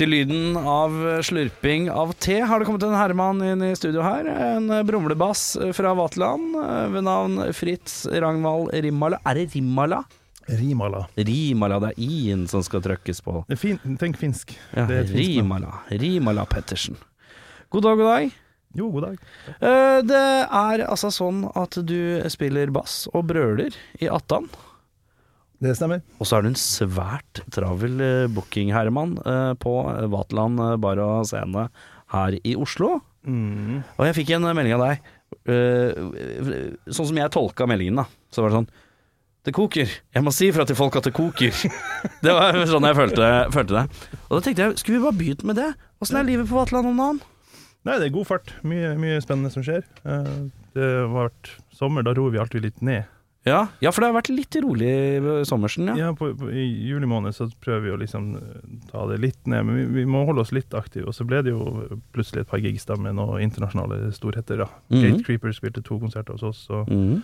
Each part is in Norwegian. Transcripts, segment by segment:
Til lyden av slurping av te har det kommet en herremann inn i studio her. En brumlebass fra Vaterland ved navn Fritz Ragnvald Rimmala. Er det Rimmala? Rimala. Rimala, det er i-en som skal trykkes på. Fin, tenk finsk. Ja, er. Rimala. Rimala Pettersen. God dag, god dag. Jo, god dag. Eh, Det er altså sånn at du spiller bass og brøler i Attan. Det stemmer. Og så er du en svært travel eh, booking-herremann eh, på Vaterland eh, bar og scene her i Oslo. Mm. Og jeg fikk en melding av deg. sånn som jeg tolka meldingen, da. Så var det sånn Det koker. Jeg må si fra til folk at det koker. det var sånn jeg følte, følte det. Og da tenkte jeg, skulle vi bare begynt med det? Åssen er livet på Vaterland om dagen? Nei, det er god fart. Mye, mye spennende som skjer. Det har vært sommer, da roer vi alltid litt ned. Ja, ja, for det har vært litt rolig sommersen, ja. Ja, på, på, I juli måned så prøver vi å liksom eh, ta det litt ned, men vi, vi må holde oss litt aktive. Og så ble det jo plutselig et par gigs da med noen internasjonale storheter. da. Mhm. Gate Creeper spilte to konserter hos oss, og Mhm.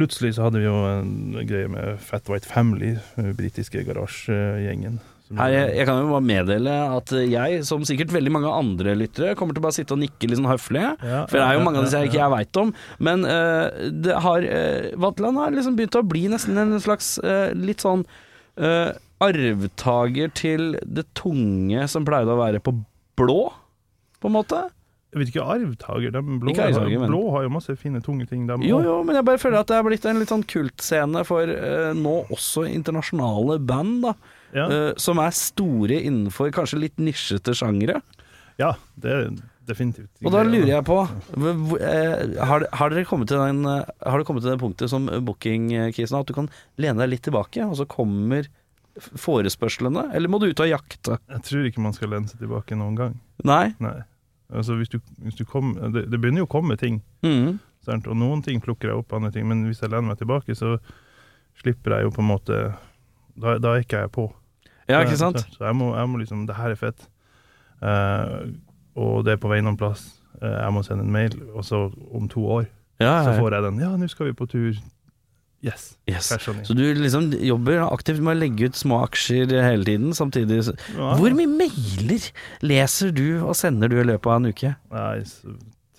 plutselig så hadde vi jo en greie med Fat White Family, den britiske garasjegjengen. Her, jeg, jeg kan jo bare meddele at jeg, som sikkert veldig mange andre lyttere, kommer til å bare sitte og nikke litt sånn høflig. Ja, For det er jo mange av disse jeg ikke jeg veit om. Men uh, det har uh, Vatland har liksom begynt å bli nesten en slags uh, litt sånn uh, arvtaker til det tunge som pleide å være på blå, på en måte. Jeg vet ikke, arvtaker. De blå, Ikke arvtaker, men- blå har jo masse fine, tunge ting. De Jo, jo, men jeg bare føler at det er blitt en litt sånn kultscene for nå også internasjonale band, da. Ja, uh, som er store innenfor kanskje litt nisjete sjangere. ja, det er definitivt. Og da lurer jeg på eh, har, har dere kommet til den eh, Har det kommet til det punktet som booking-kisen at du kan lene deg litt tilbake, og så kommer forespørslene? Eller må du ut og jakte? Jeg tror ikke man skal lene seg tilbake noen gang. Nei? Nei. Altså, hvis du, hvis du kom, det, det begynner jo å komme ting, mm. og noen ting plukker jeg opp, andre ting, men hvis jeg lener meg tilbake, så slipper jeg jo på en måte Da, da er ikke jeg på. Ja, ikke sant? Så jeg må, jeg må liksom Det her er fett. Uh, og det er på vei noen plass. Uh, jeg må sende en mail, og så om to år Ja, så får jeg den. Ja, nå skal vi på tur. Yes. Yes. Så du liksom jobber aktivt med å legge ut små aksjer hele tiden, samtidig ja, Ja. Hvor mye mailer leser du og sender du i løpet av en uke? Nei,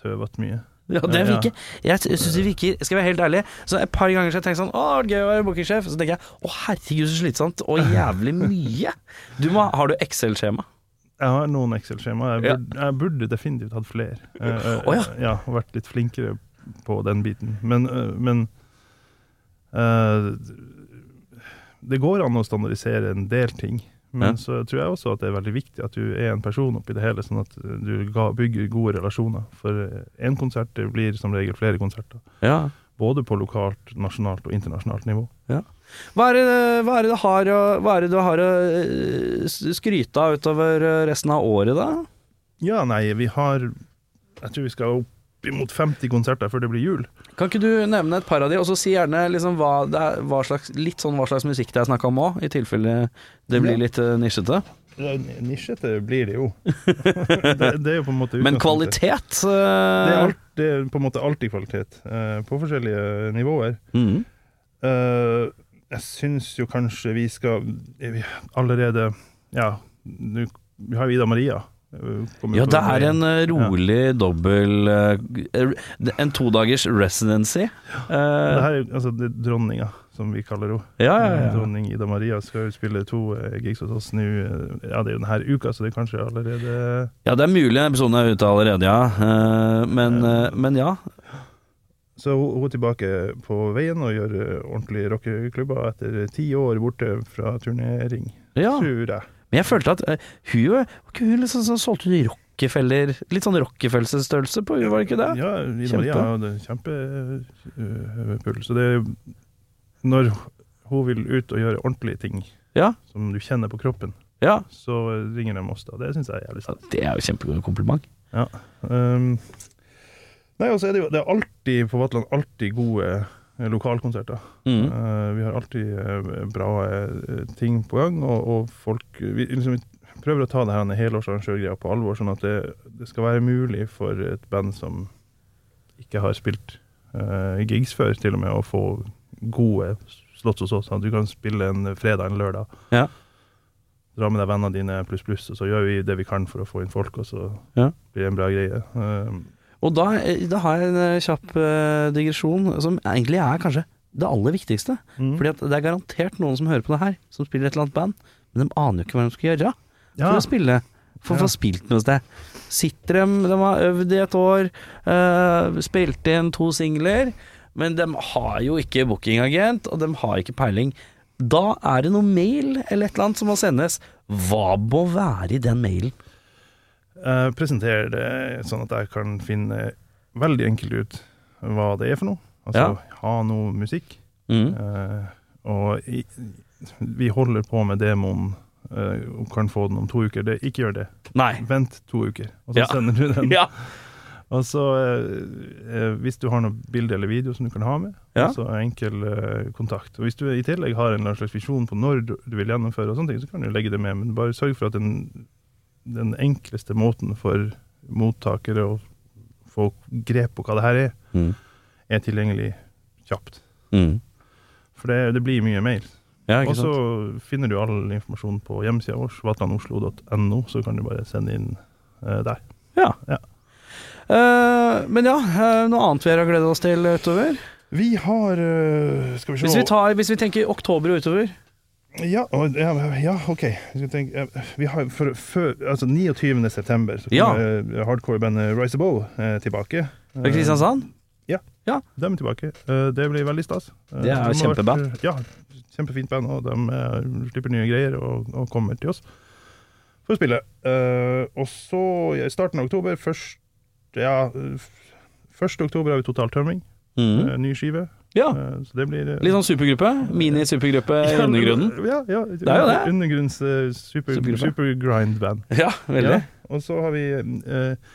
tøvete mye. Ja, det virker Jeg syns det virker Skal jeg være helt ærlig, så et par ganger så har jeg tenkt sånn Å, det gøy å være bookingsjef. Så tenker jeg å herregud, så slitsomt. Og jævlig mye. Du må, har du Excel-skjema? Jeg har noen Excel-skjema. Jeg, burde- jeg burde definitivt hatt flere. Å, ja. ja, vært litt flinkere på den biten. Men, eh, men uh, Det går an å standardisere en del ting. Men Ja. så tror jeg også at det er veldig viktig at du er en person oppi det hele, sånn at du ga, bygger gode relasjoner. For én konsert blir som regel flere konserter. Ja. Både på lokalt, nasjonalt og internasjonalt nivå. Hva er det, hva er det du har hva er det du har å eh, skryte av utover eh, resten av året, da? Ja, nei, vi har Jeg tror vi skal opp imot 50 konserter før det blir jul. Kan ikke du nevne et par av de, og så si gjerne liksom hva det er, hva slags, litt sånn hva slags musikk det er snakka om òg, i tilfelle det blir litt eh, nisjete. Nisjete blir det jo. det, det er jo på en måte Men kvalitet? kvalitet Det er, alt, det er på en måte alltid kvalitet, uh, på forskjellige nivåer. mhm. Uh, jeg syns jo kanskje vi skal vi allerede Ja, nå vi har jo Ida Maria. Eh, Ja, det er en rolig rolig dobbel eh, En todagers residency. Det Eh, her er altså, det er dronninga, som vi kaller henne. ja, ja, Eh, ja. Dronning Ida Maria skal jo spille to eh, gigs hos oss nå. eh, Ja, det er jo denne uka, så det er kanskje allerede ja, det er mulig den episoden er ute allerede, ja. Eh, Men, eh, men ja. Så hun er tilbake på veien og gjør eh, ordentlige rockeklubber etter ti år borte fra turnering, ja. tror jeg. Men jeg følte at uh, hun var ikke hun liksom sånn solgte ut Rockefeller Litt sånn Rockefeller-størrelse på henne, var det ikke det? Ja, Ida Maria hadde kjempepuls. Uh, det er Når hun vil ut og gjøre ordentlige ting, Ja, som du kjenner på kroppen, ja. så ringer de oss da. Det syns jeg er jævlig stas. Det er jo kjempegod kompliment. Um, nei, og så er det jo det er alltid på Vatland alltid gode eh, lokalkonserter. Mm. Uh, vi har alltid uh, bra uh, ting på gang, og, og folk vi, liksom, vi prøver å ta det her helårsarrangørgreia på alvor, sånn at det, det skal være mulig for et band som ikke har spilt eh, gigs før, til og med å få gode slotts hos oss. Sånn at du kan spille en fredag en lørdag. Ja. Dra med deg vennene dine pluss pluss, og så gjør vi det vi kan for å få inn folk, og så Ja. blir det en bra greie. Um, Og da, da har jeg en eh, kjapp eh, digresjon, som egentlig er kanskje det aller viktigste. mm. Fordi at det er garantert noen som hører på det her, som spiller et eller annet band, men de aner jo ikke hva de skal gjøre for ja. å spille. For å få spilt noe sted. Sitter de, de har øvd i et år, uh, spilt inn to singler, men de har jo ikke bookingagent, og de har ikke peiling. Da er det noe mail eller et eller annet som må sendes. Hva må være i den mailen? Jeg presenterer det sånn at jeg kan finne veldig enkelt ut hva det er for noe. Altså ha noe musikk. Mm. Uh, og i, vi holder på med demoen uh, og kan få den om to uker. Det, ikke gjør det. Nei. Vent to uker, og så Ja. sender du den. Ja. Og så, eh, eh, hvis du har noe bilde eller video som du kan ha med, Ja. så enkel eh, kontakt. Og hvis du i tillegg har en slags visjon på når du, du vil gjennomføre, og sånne ting, så kan du legge det med, men bare sørg for at den, den enkleste måten for mottakere å få grep på hva det her er, Mm. er tilgjengelig kjapt. Mm. For det, det blir mye mail. Ja, Og så finner du all informasjon på hjemmesida vår, vatlandoslo.no, så kan du bare sende inn uh, der. Ja. Ja. Uh, men ja, uh, noe annet vi har gledet oss til utover? Vi har Skal vi se Hvis vi, tar, hvis vi tenker oktober og utover? Ja, ja, ja, OK. Tenke, eh, vi har for, for, altså 29. september så kommer ja. hardcore-bandet Rise Above eh, tilbake. Fra Kristiansand? Ja, De er tilbake. Eh, det blir veldig stas. Eh, Det er de kjempeband. eh, ja, kjempefint band, og de eh, slipper nye greier og, og kommer til oss for å spille. Eh, og så i starten av oktober, først Ja, eh, 1. oktober har vi Total Tømming, Mm. eh, ny skive. Ja. Eh, så det blir eh, Litt sånn supergruppe? Mini-supergruppe i ja, undergrunnen? Ja, ja, er jo det. Undergrunns eh, super, supergrind-band. Ja, veldig. Ja, og så har vi eh,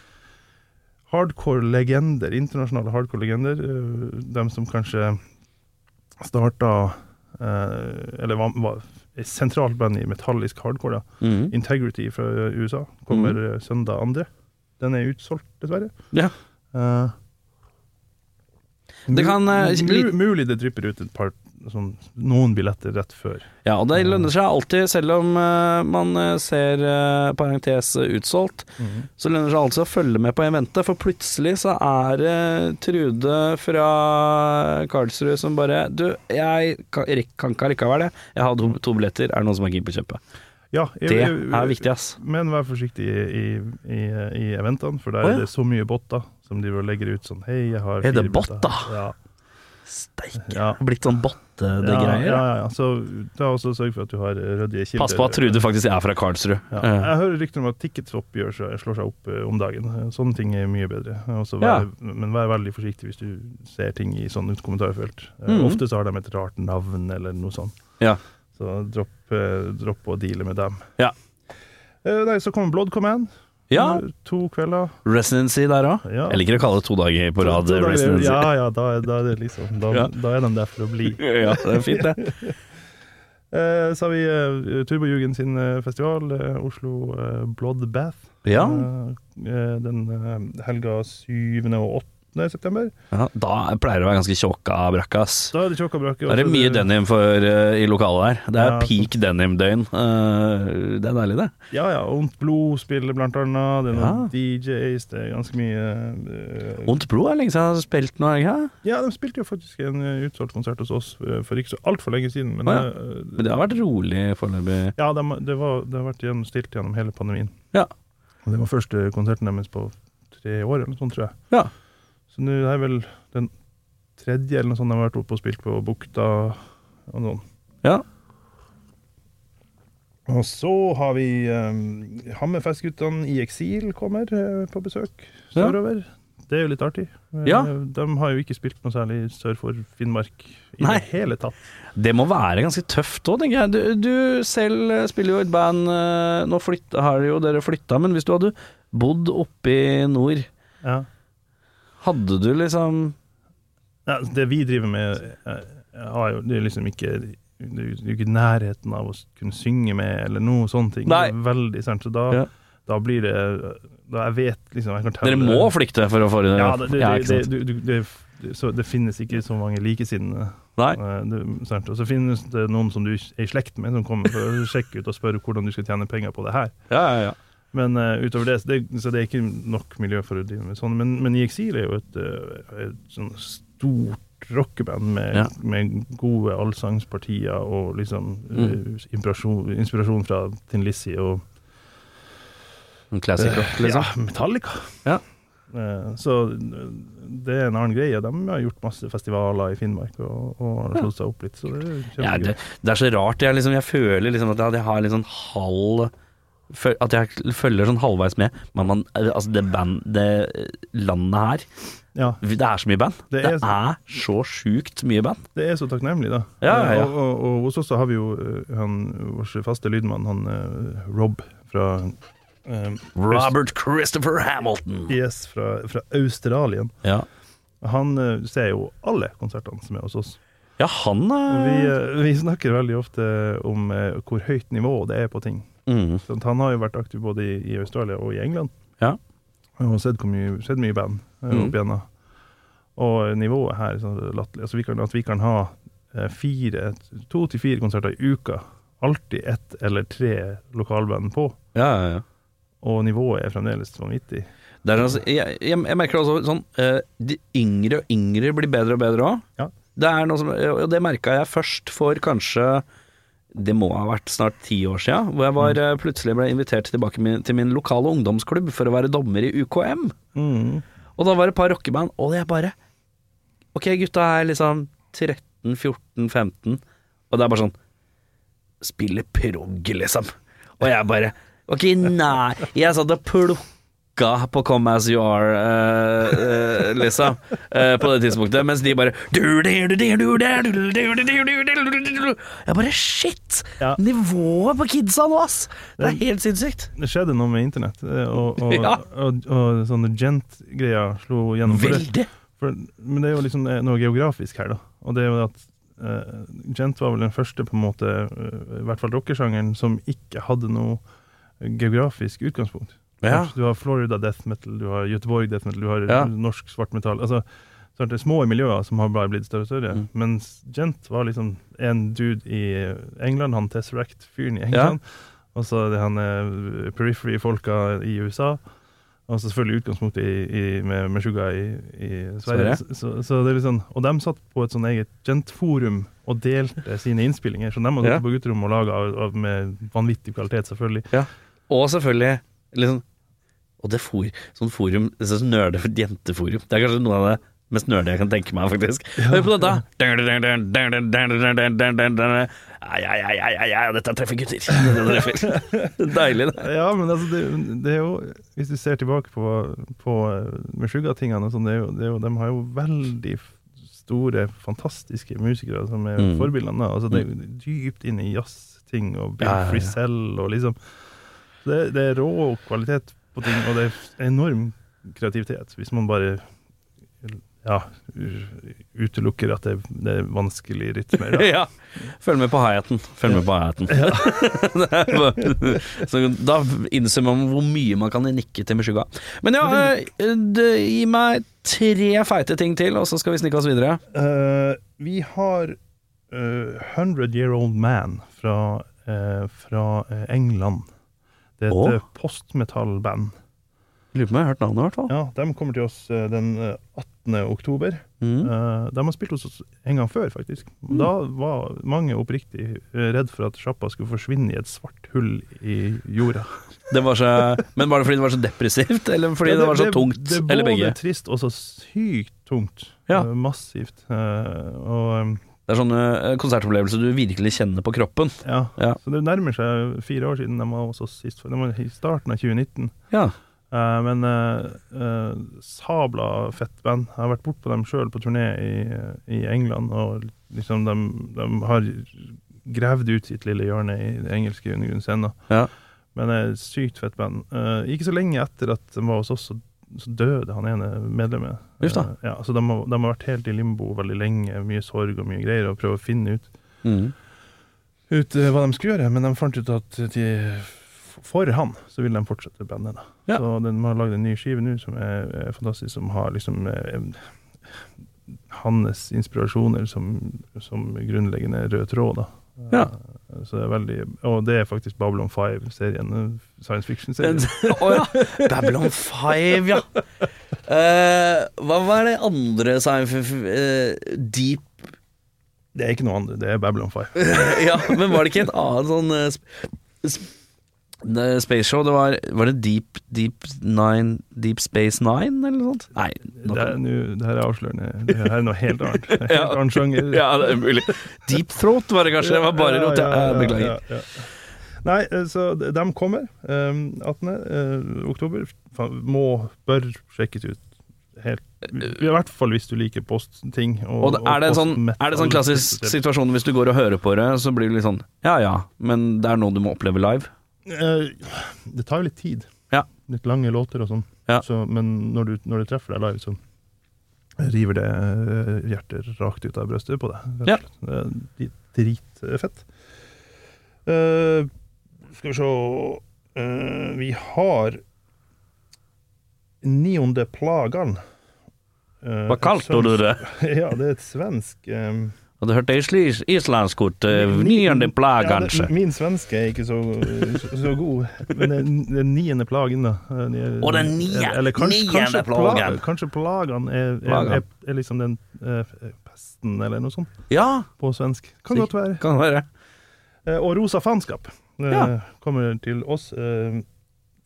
hardcore-legender, internasjonale hardcore-legender. Eh, dem som kanskje starta eh, Eller var, var et sentralt band i metallisk hardcore. da. Mm. Integrity fra USA kommer mm. søndag 2. Den er utsolgt, dessverre. Ja. Eh, Det kan, uh, mu- mulig det drypper ut et par sånn, noen billetter rett før. Ja, og det lønner seg alltid, selv om uh, man eh, ser uh, parentes utsolgt, så lønner det seg alltid å følge med på eventet, for plutselig så er det Trude fra Karlsrud som bare Du, jeg kan, kan ikke allikevel det. Jeg har to, to billetter, er det noen som er keen på å kjøpe? Ja, jeg- Det er viktig, ass. Men vær forsiktig i, i, i, i eventene, for der oh, ja. er det så mye botter som de legger ut sånn Hei, jeg har Er det bot, da? Ja. Steike. Ja. Blitt sånn botte-det ja. Ja, ja. Så ta også sørg for at du har ryddige kilder. Pass på at Trude faktisk er fra Karlsrud. Ja. Eh, Jeg hører rykter om at Ticketswap slår seg opp eh, om dagen. Eh, Sånne ting er mye bedre. Ja. vær, Men vær veldig forsiktig hvis du ser ting i sånne kommentarfelt. Eh, Mhm. Ofte så har de et rart navn eller noe sånt. Ja. Så dropp, eh, dropp å deale med dem. Ja. Eh, Nei, så kommer Blood Command. Ja, To kvelder. residency der òg. Ja. Jeg liker å kalle det to dager på rad To dager- residency. Ja, ja, da, da er det liksom da, Ja. da er de der for å bli. Ja, det er fint, det. Eh, så har vi eh, Turbojugen sin eh, festival, eh, Oslo Bloodbath. Ja. Den helga 7. og 8. september. ja, Da pleier det å være ganske tjåka brakkas. Da er det tjåka brakkas. Da er det mye denim for, uh, i lokalet der. Det er Ja, peak denim-døgn. Uh, det er deilig, det. Ja, ja. Ondt blod spiller blant annet. Det er noen Ja. DJs, det er ganske mye uh, Ondt blod er lenge siden jeg har spilt noe, ikke Ja, de spilte jo faktisk en utsolgt konsert hos oss for ikke så altfor lenge siden. Men, ja. eh, Men det har vært rolig foreløpig. Ja, det, det, var, det har vært gjennom, stilt gjennom hele pandemien. Ja. Og det var første konserten deres på tre år, eller noe sånt, tror jeg. Ja. Så nå er vel den tredje eller noe sånt de har vært oppe og spilt på Bukta og noen. Ja. Og så har vi um, Hammerfestguttene i eksil kommer uh, på besøk Ja. det er jo litt artig. Eh, Ja. De har jo ikke spilt noe særlig sør for Finnmark i Nei. det hele tatt. Det må være ganske tøft òg, tenker jeg. Du, du selv spiller jo i et band Nå flytta, har jo dere flytta, men hvis du hadde bodd oppe i nord, Ja. Hadde du liksom Ja, det vi driver med, eh, jo, det er liksom ikke det er jo ikke nærheten av å kunne synge med, eller noe sånne ting. Nei. Veldig sant, så da, Ja. da blir det Da jeg vet liksom jeg Dere må flykte for å få inn Ja, det, det, Ja, det, du- du- det, så det finnes ikke så mange likesinnede. Eh? Og så finnes det noen som du er i slekt med, som kommer for å sjekke ut og spørre hvordan du skal tjene penger på det her. Ja, ja, ja. Men uh, utover det, så det, så det er ikke nok miljø for å drive med sånn. Men, men I Eksil er jo et, eh, et sånn stort rockeband med, Ja. med gode allsangspartier og liksom eh, Mm. inspirasjon, inspirasjon fra Tin Lizzie og En classic rock, liksom. ja, Metallica. Ja. Så det er en annen greie. De har gjort masse festivaler i Finnmark og, og slått seg opp litt. Så det er Ja, det, det er så rart. Jeg, liksom, jeg føler liksom at jeg, har en sånn halv At jeg følger sånn halvveis med. Men man, altså det, band, det landet her ja, Det er så mye band. Det Det er er, så- sjukt mye band. det er så takknemlig, da. Ja, ja, ja. Og, og, og hos oss så har vi jo eh, han, vår faste lydmann, han eh, Rob fra eh, Robert Christopher Hamilton. Yes, fra, fra Australien. Ja, Han eh, ser jo alle konsertene som er hos oss. ja han er... vi, er eh, vi snakker veldig ofte om eh, hvor høyt nivå det er på ting. Mm, Sånn, han har jo vært aktiv både i, i Australia og i England. Ja. Og sett, mye, sett mye band eh, Mm. opp igjennom. Og nivået her er sånn latterlig. Altså, vi kan, at vi kan ha eh, fire, to til fire konserter i uka. Alltid ett eller tre lokalband på. Ja, ja, ja. Og nivået er fremdeles vanvittig. Er, altså, jeg, jeg, jeg merker også sånn eh, De yngre og yngre blir bedre og bedre òg. Ja. Det er noe som Og det merka jeg først for kanskje Det må ha vært snart ti år sia, hvor jeg var, mm. plutselig ble invitert tilbake min, til min lokale ungdomsklubb for å være dommer i UKM. Mm. Og da var det et par rockeband, og jeg bare Ok, gutta er liksom 13, 14, 15, og det er bare sånn Spiller prog, liksom. Og jeg bare Ok, nei. Jeg satt og plukka på Come As You Are, eh, eh, liksom, eh, på det tidspunktet, mens de bare Jeg bare Shit! Nivået på kidsa nå, ass! Det er helt sinnssykt. Det skjedde noe med internett, eh, og, og, Ja. og, og, sånne gent-greier slo gjennom. Veldig. For, men det er jo liksom eh, noe geografisk her, da. Og det er jo at uh, Gent var vel den første, på en måte, uh, i hvert fall rockesjangeren, som ikke hadde noe geografisk utgangspunkt. Ja. Du har Florida death metal, du har Göteborg death metal, du har Ja. norsk svart metall. Altså, så er det små miljøer som har bare blitt større og større. Mm. Mens Gent var liksom en dude i England, han Tesseract-fyren i England. Og så det han eh, periphery-folka i USA. Og så selvfølgelig utgangspunktet i, i, med sugar i, i Sverige. Så, så det liksom, og de satt på et sånn eget Gent-forum og delte sine innspillinger. Så de har Ja. gått på gutterommet og laga med vanvittig kvalitet, selvfølgelig. Og selvfølgelig liksom Og det for, sånn forum det er sånn nerde for jenteforum. Det er kanskje noe av det mest nerde jeg kan tenke meg, faktisk. Hør på dette! Ja, dette treffer gutter. Deilig, det. Ja, men altså, det, det er jo Hvis du ser tilbake på, på Meshuggah-tingene sånn, de har jo veldig store, fantastiske musikere som er Mm. forbildene. Altså, det er jo dypt inn i jazzting og Bill Ja, ja, ja. Frisell og liksom det, det er rå kvalitet på ting, og det er enorm kreativitet. Hvis man bare ja, utelukker at det, det er vanskelige rytmer. Da. Ja. Følg med på high-haten. Følg med på high-haten. Så da innser man hvor mye man kan nikke til Meshuga. Men ja, eh, det, gi meg tre feite ting til, og så skal vi snikke oss videre. Uh, vi har uh, 100 Year Old Man fra, uh, fra eh, England. Det er et eh, postmetallband. Lurer på om jeg har hørt navnet, i hvert fall. Ja, de kommer til oss eh, den eh, 18. oktober. Mm. Eh, de har spilt hos oss en gang før, faktisk. Da var mange oppriktig eh, redd for at sjappa skulle forsvinne i et svart hull i jorda. Det var så, men var det fordi det var så depressivt, eller fordi Ja, det, var så tungt? Det det eller begge? både trist og så sykt tungt. Ja. Eh, massivt. Eh, og eh, Det er sånne eh, konsertopplevelser du virkelig kjenner på kroppen. ja. Ja. Så det nærmer seg fire år siden de var hos oss sist. De var i starten av 2019. Ja. Eh, men eh, eh, sabla fett band. Jeg har vært bortpå dem sjøl på turné i, i England, og liksom de, de har gravd ut sitt lille hjørne i det engelske undergrunnsscenen. Ja. Men det er sykt fett band. Ikke så lenge etter at de var hos oss, så, så døde han ene medlemmet. Eh, ja, så de har, de har vært helt i limbo veldig lenge, mye sorg og mye greier, og prøve å finne ut, Mm. ut eh, hva de skulle gjøre. Men de fant ut at de, for han så vil de fortsette bandet. da. Ja. Så de har lagd en ny skive nå som er, er fantastisk, som har liksom eh, hans inspirasjoner som, som grunnleggende rød tråd. da. Ja. Så det er veldig, Og det er faktisk Babylon 5-serien, eh, science fiction-serien. Å ja. Babylon 5, ja. Uh, hva var det andre sci-fi eh, Deep Det er ikke noe andre, det er Babylon 5. Ja, men var det ikke et annet sånn det Space Show, det var Var det Deep Deep Nine Deep Space Nine, eller noe sånt? Nei. Noe. Det, er, nu, det her er avslørende. Det her er noe helt annet. Er Ja. Helt annen sjanger. ja, det er mulig. Deep Throat var det kanskje? Det var bare rot. Ja, beklager. ja, ja. Nei, eh, så de kommer um, 18. eh, oktober. Må, bør sjekkes ut. Helt, I hvert fall hvis du liker postting. Og, Og er det, en sånn, er det sånn klassisk situasjon hvis du går og hører på det, så blir det litt sånn ja ja, men det er noe du må oppleve live? Eh, Det tar jo litt tid. Ja. Litt lange låter og sånn. Ja. Så, men når du, når du treffer deg live, så river det eh, hjertet rakt ut av brøstet på deg. Ja. Det er Dritfett. Uh, skal vi se uh, Vi har Nionde plagan. Uh, Hva kalte du det? Ja, det er et svensk um, Og du hørte islandsk ut, uh, niende plag, kanskje? Ja, min svenske er ikke så, så, så god, men det er den niende plagen, da. Eh, er- Å, den niende, eller kanskje, niende plagen. Pla, kanskje plagen er, er, er, liksom den eh, pesten, eller noe sånt, Ja, på svensk. Kan godt være. kan være. Eh, og Rosa faenskap eh, Ja. kommer til oss eh,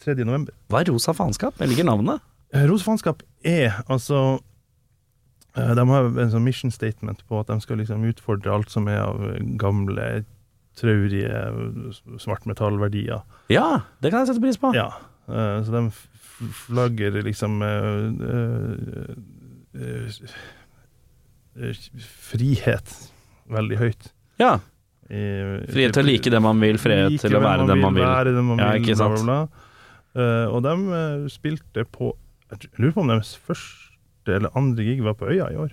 3. november. Hva er rosa faenskap? Jeg liker navnet. Eh, Rosa faenskap er altså eh, De har en sånn mission statement på at de skal liksom utfordre alt som er av gamle, traurige svartmetallverdier. Ja, det kan jeg sette pris på. Ja, eh, så de flagger liksom eh, eh, eh, eh, frihet veldig høyt. Ja. Frihet til å like det man vil, frihet like til å være den man vil. Være den man Ja, vil, ikke sant? bla, bla. Eh, og de eh, spilte på Jeg lurer på om deres første eller andre gig var på Øya i år.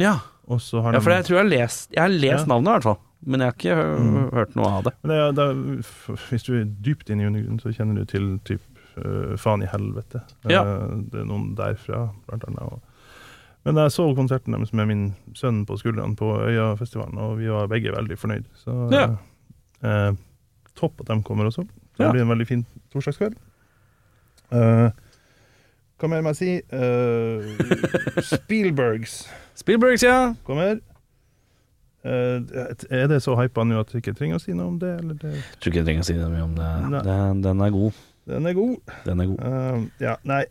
Ja, Og så har ja de for jeg tror jeg har lest, jeg har lest Ja. navnet i hvert fall. Men jeg har ikke hø Mm. hørt noe av det. Men det, er- er- Hvis du er dypt inne i undergrunnen, så kjenner du til typ uh, Faen i helvete. Ja. Uh, det er noen derfra, blant annet. Og, men jeg så konserten deres med min sønn på skuldrene på Øyafestivalen, og vi var begge veldig fornøyd. Så eh, topp at de kommer også. Det blir en veldig fin torsdagskveld. Eh, hva mer må jeg si? Uh, Spielbergs Spielbergs, ja. kommer. Uh, er det så hypa nå at du ikke trenger å si noe om det? Eller det? Tror ikke jeg trenger å si noe om det. Den, den er god. Den er god. Den er god. Uh, ja, nei.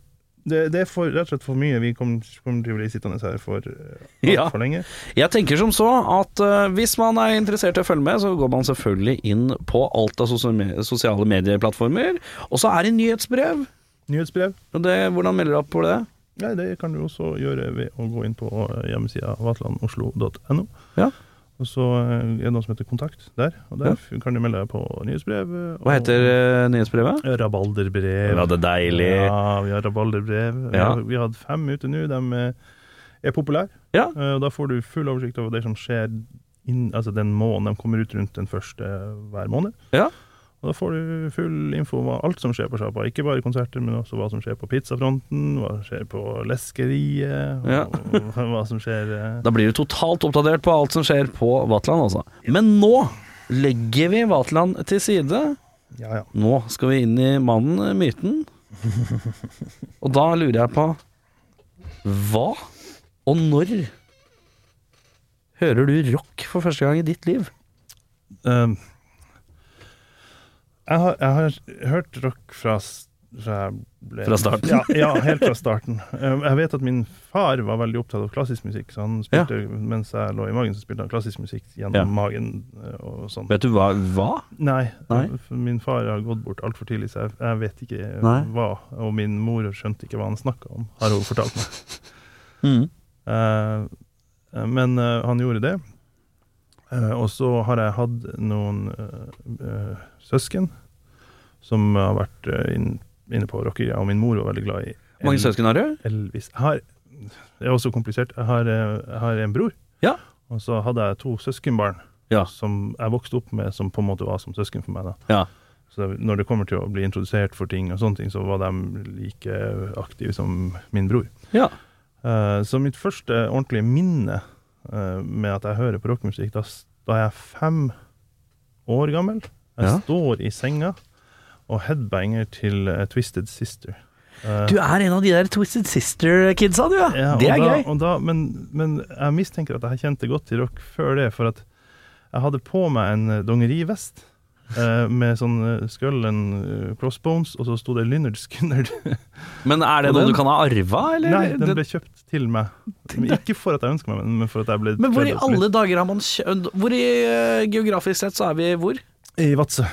Det, det er for, rett og slett for mye. Vi kommer, kommer til å bli sittende her for altfor Ja. lenge. Jeg tenker som så at uh, hvis man er interessert i å følge med, så går man selvfølgelig inn på alt av sosiale medieplattformer. Og så er det nyhetsbrev. Nyhetsbrev. Og det, hvordan melder du opp på det? Ja, det kan du også gjøre ved å gå inn på eh, hjemmesida vatlandoslo.no. Ja. Og så eh, er det noe som heter Kontakt der, og der kan du melde deg på nyhetsbrev. eh, Hva heter nyhetsbrevet? Rabalderbrev. Ja, det er deilig. Ja, vi har rabalderbrev. Vi Ja. har- Vi har hatt fem ute nå. De er populære. Ja. Og da får du full oversikt over det som skjer inn, altså den måneden. De kommer ut rundt den første hver måned. Ja. Og da får du full info om alt som skjer på sjappa. Ikke bare konserter, men også hva som skjer på pizzafronten, hva som skjer på leskeriet, Ja. og hva som skjer eh, Da blir du totalt oppdatert på alt som skjer på Vatland, altså. Men nå legger vi Vatland til side. Ja, ja. Nå skal vi inn i mannen, eh, myten. Og da lurer jeg på Hva og når hører du rock for første gang i ditt liv? Um, jeg, har, jeg har hørt rock fra fra, ble, Fra starten? Ja, ja, helt fra starten. Eh, Jeg vet at min far var veldig opptatt av klassisk musikk, så han spilte, mens jeg lå i magen, så spilte han klassisk musikk gjennom Ja. magen eh, og sånn. Vet du hva? hva? Nei, Nei? min far har gått bort altfor tidlig, så jeg, jeg vet ikke Nei. hva. Og min mor skjønte ikke hva han snakka om, har hun fortalt meg. Mm. Eh, eh, men eh, han gjorde det. Eh, og så har jeg hatt noen eh, eh, søsken som har vært eh, inne på rockegreier, og min mor var veldig glad i Hvor mange søsken har du? Elvis. Har, det er også komplisert. Jeg har, eh, jeg har en bror, Ja. og så hadde jeg to søskenbarn Ja. som jeg vokste opp med, som på en måte var som søsken for meg. da. Ja. Så når det kommer til å bli introdusert for ting og sånne ting, så var de like aktive som min bror. ja. Eh, så mitt første ordentlige minne med at jeg hører på rockemusikk, da, da er jeg fem år gammel. Jeg Ja. står i senga og headbanger til eh, Twisted Sister. Eh, Du er en av de der Twisted Sister-kidsa, du, ja. ja, det er da, gøy. Og da, men, men jeg mistenker at jeg kjente godt til rock før det, for at jeg hadde på meg en eh, dongerivest. eh, med sånn uh, skull and crossbones, og så sto det Lynyrd Skinner. Men er det noe du kan ha arva, eller? Nei, den ble kjøpt til meg. Ikke for at jeg ønsker meg, men for at jeg ble Men hvor i alle dager har man kjøpt Hvor i geografisk sett så er vi hvor? I Vadsø.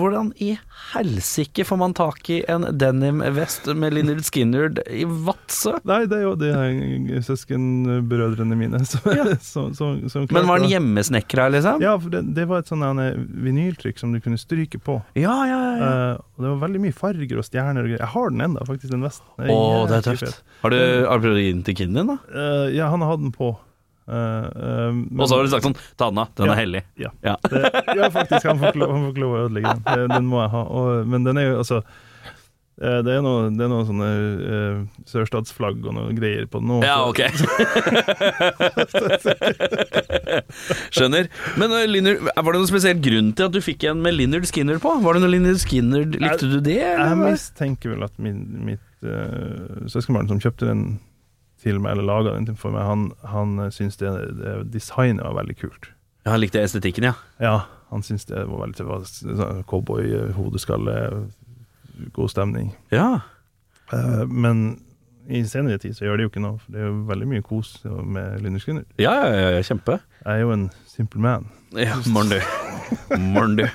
Hvordan i helsike får man tak i en denim-vest med Linnard Skinnerd i Vadsø? Nei, det er jo de søskenbrødrene mine som, som, som, som Men var den hjemmesnekra, liksom? Ja, for det, det var et sånn her vinyltrykk som du kunne stryke på. Ja, ja, ja. ja. Eh, og det var veldig mye farger og stjerner og greier. Jeg har den enda, faktisk, den vesten. Å, det er tøft. Har du, har du prøvd å gi den til kiden din, da? Uh, ja, han har hatt den på. Uh, men- Og så har du sagt sånn Ta den av, den Ja. er hellig. Ja. Ja. Det, ja, faktisk. Han får ikke lov, å ødelegge den. Det- Den må jeg ha. Og, men den er jo altså eh, det er noe, er noe sånne uh, sørstatsflagg og noe greier på den nå. Ja, ok. Skjønner. Men uh, Lynyrd, var det noen spesiell grunn til at du fikk en med Linnard Skinner på? Var det noe Linnard Skinner, Likte du det? Eller? Jeg mistenker vel at min, mitt uh, søskenbarn som kjøpte den til meg, eller laga den for meg, han, han syntes det, det designet var veldig kult. Ja, han likte estetikken, ja. Ja, han syntes det var veldig sånn cowboy, uh, hodeskalle, god stemning. Ja. Uh, men i senere tid så gjør det jo ikke noe, for det er jo veldig mye kos med Linderskunder. Ja, ja, ja, kjempe. Jeg er jo en simple man. Ja, morn du. Morn du.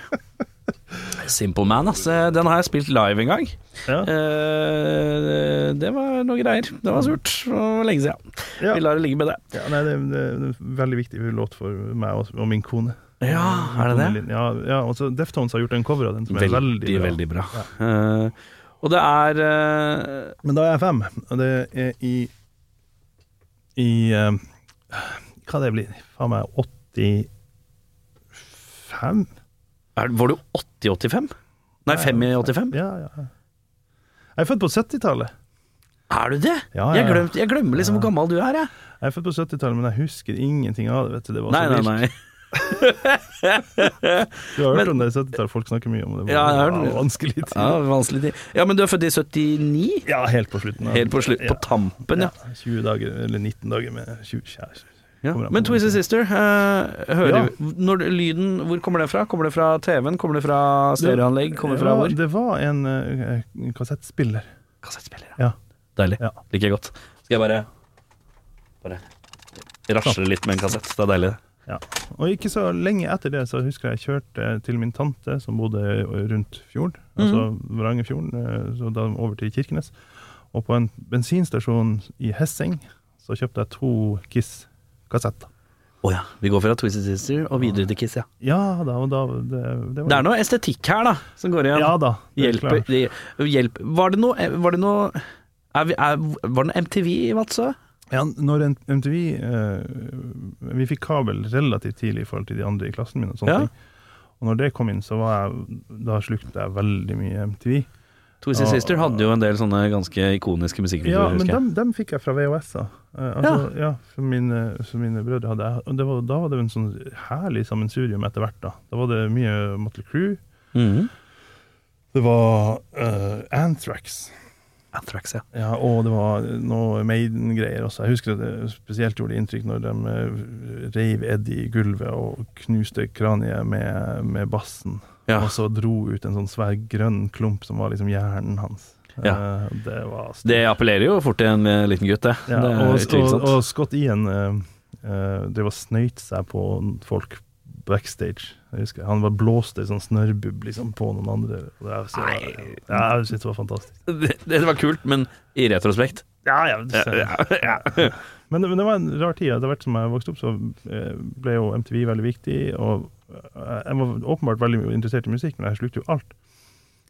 Simple Man, ass. Eh, Den har jeg spilt live en gang. Ja. Eh, det var noe greier. Det var surt. Det var lenge siden. Ja. Vi lar det ligge med det. Ja, nei, det, det, er en veldig viktig låt for meg og, og min kone. Ja, er det det? Ja, ja så Deftones har gjort en cover av den som er Veldig, veldig, veldig bra. Ja. Eh, og det er eh, Men da er jeg fem, og det er i I eh, Hva det blir? Faen meg 85? er, Var du 80-85? Nei, 5 i 85? Ja, ja. Jeg er født på 70-tallet. Er du det? Ja, Jeg, glemt, jeg glemmer liksom hvor gammel du er, jeg. Jeg er født på 70-tallet, men jeg husker ingenting av det. vet du. Det var Nei, så nei, vilt. Du har hørt Men- om det i 70-tallet, folk snakker mye om det. Ja, jeg har. Ja, vanskelig tid. Ja, vanskelig tid. Ja, men du er født i 79? Ja, helt på slutten. av- Helt på slutt, på tampen, ja. 20 dager, eller 19 dager med 20 kjære. Ja. Men Twisted. Sister, uh, hører Ja. vi når lyden Hvor kommer det fra? Kommer det fra TV-en? Kommer det fra stereoanlegg? Kommer det fra hvor? Det var en uh, kassettspiller. Kassettspiller, Ja. Deilig. Ja. Liker jeg godt. Skal jeg bare Bare rasle litt med en kassett. Det er deilig. Ja. Og ikke så lenge etter det så husker jeg jeg kjørte til min tante som bodde rundt fjorden, altså Varangerfjorden, eh, så da over til Kirkenes. Og på en bensinstasjon i Hesseng så kjøpte jeg to Kiss-kassetter. oh, ja. Vi går fra Twisted Sister og videre til Kiss, ja. Ja da, da Det, det var Det er noe estetikk her, da, som går igjen. Ja da. de, hjelp. Var det noe, var det noe er vi, er, Var det noe MTV i Vadsø? Ja, når MTV eh, Vi fikk kabel relativt tidlig i forhold til de andre i klassen min. Og sånne Ja. ting. Og når det kom inn, så var jeg Da slukte jeg veldig mye MTV. Twisted Ja. Sister hadde jo en del sånne ganske ikoniske Ja, men dem, dem fikk jeg fra VHS-er. Eh, altså, ja. for mine, for mine brødre hadde jeg det var, da var det en sånn herlig sammensurium etter hvert. Da Da var det mye Motley Crew. Mhm. Det var uh, Anthrax. Anthrax, ja. Ja, og det var noe Maiden-greier også. Jeg husker at det spesielt gjorde inntrykk når de eh, reiv Eddie i gulvet og knuste kraniet med, med bassen. Ja. og så dro ut en sånn svær grønn klump som var liksom hjernen hans. Ja. Eh, det var. Det appellerer jo fort til en eh, liten gutt, det. Ja, det og, og, og Scott Ian uh, drev og snøyt seg på folk backstage. Jeg husker, Han var blåst i sånn snørrbubb liksom, på noen andre. Det, så, Nei. ja, jeg synes det var fantastisk. det, det var kult, men i retrospekt ja, ja, ja, ja. Men, det, men det var en rar tid. Etter hvert som jeg vokste opp, så eh, ble jo MTV veldig viktig. Og eh, jeg var åpenbart veldig interessert i musikk, men jeg slukte jo alt.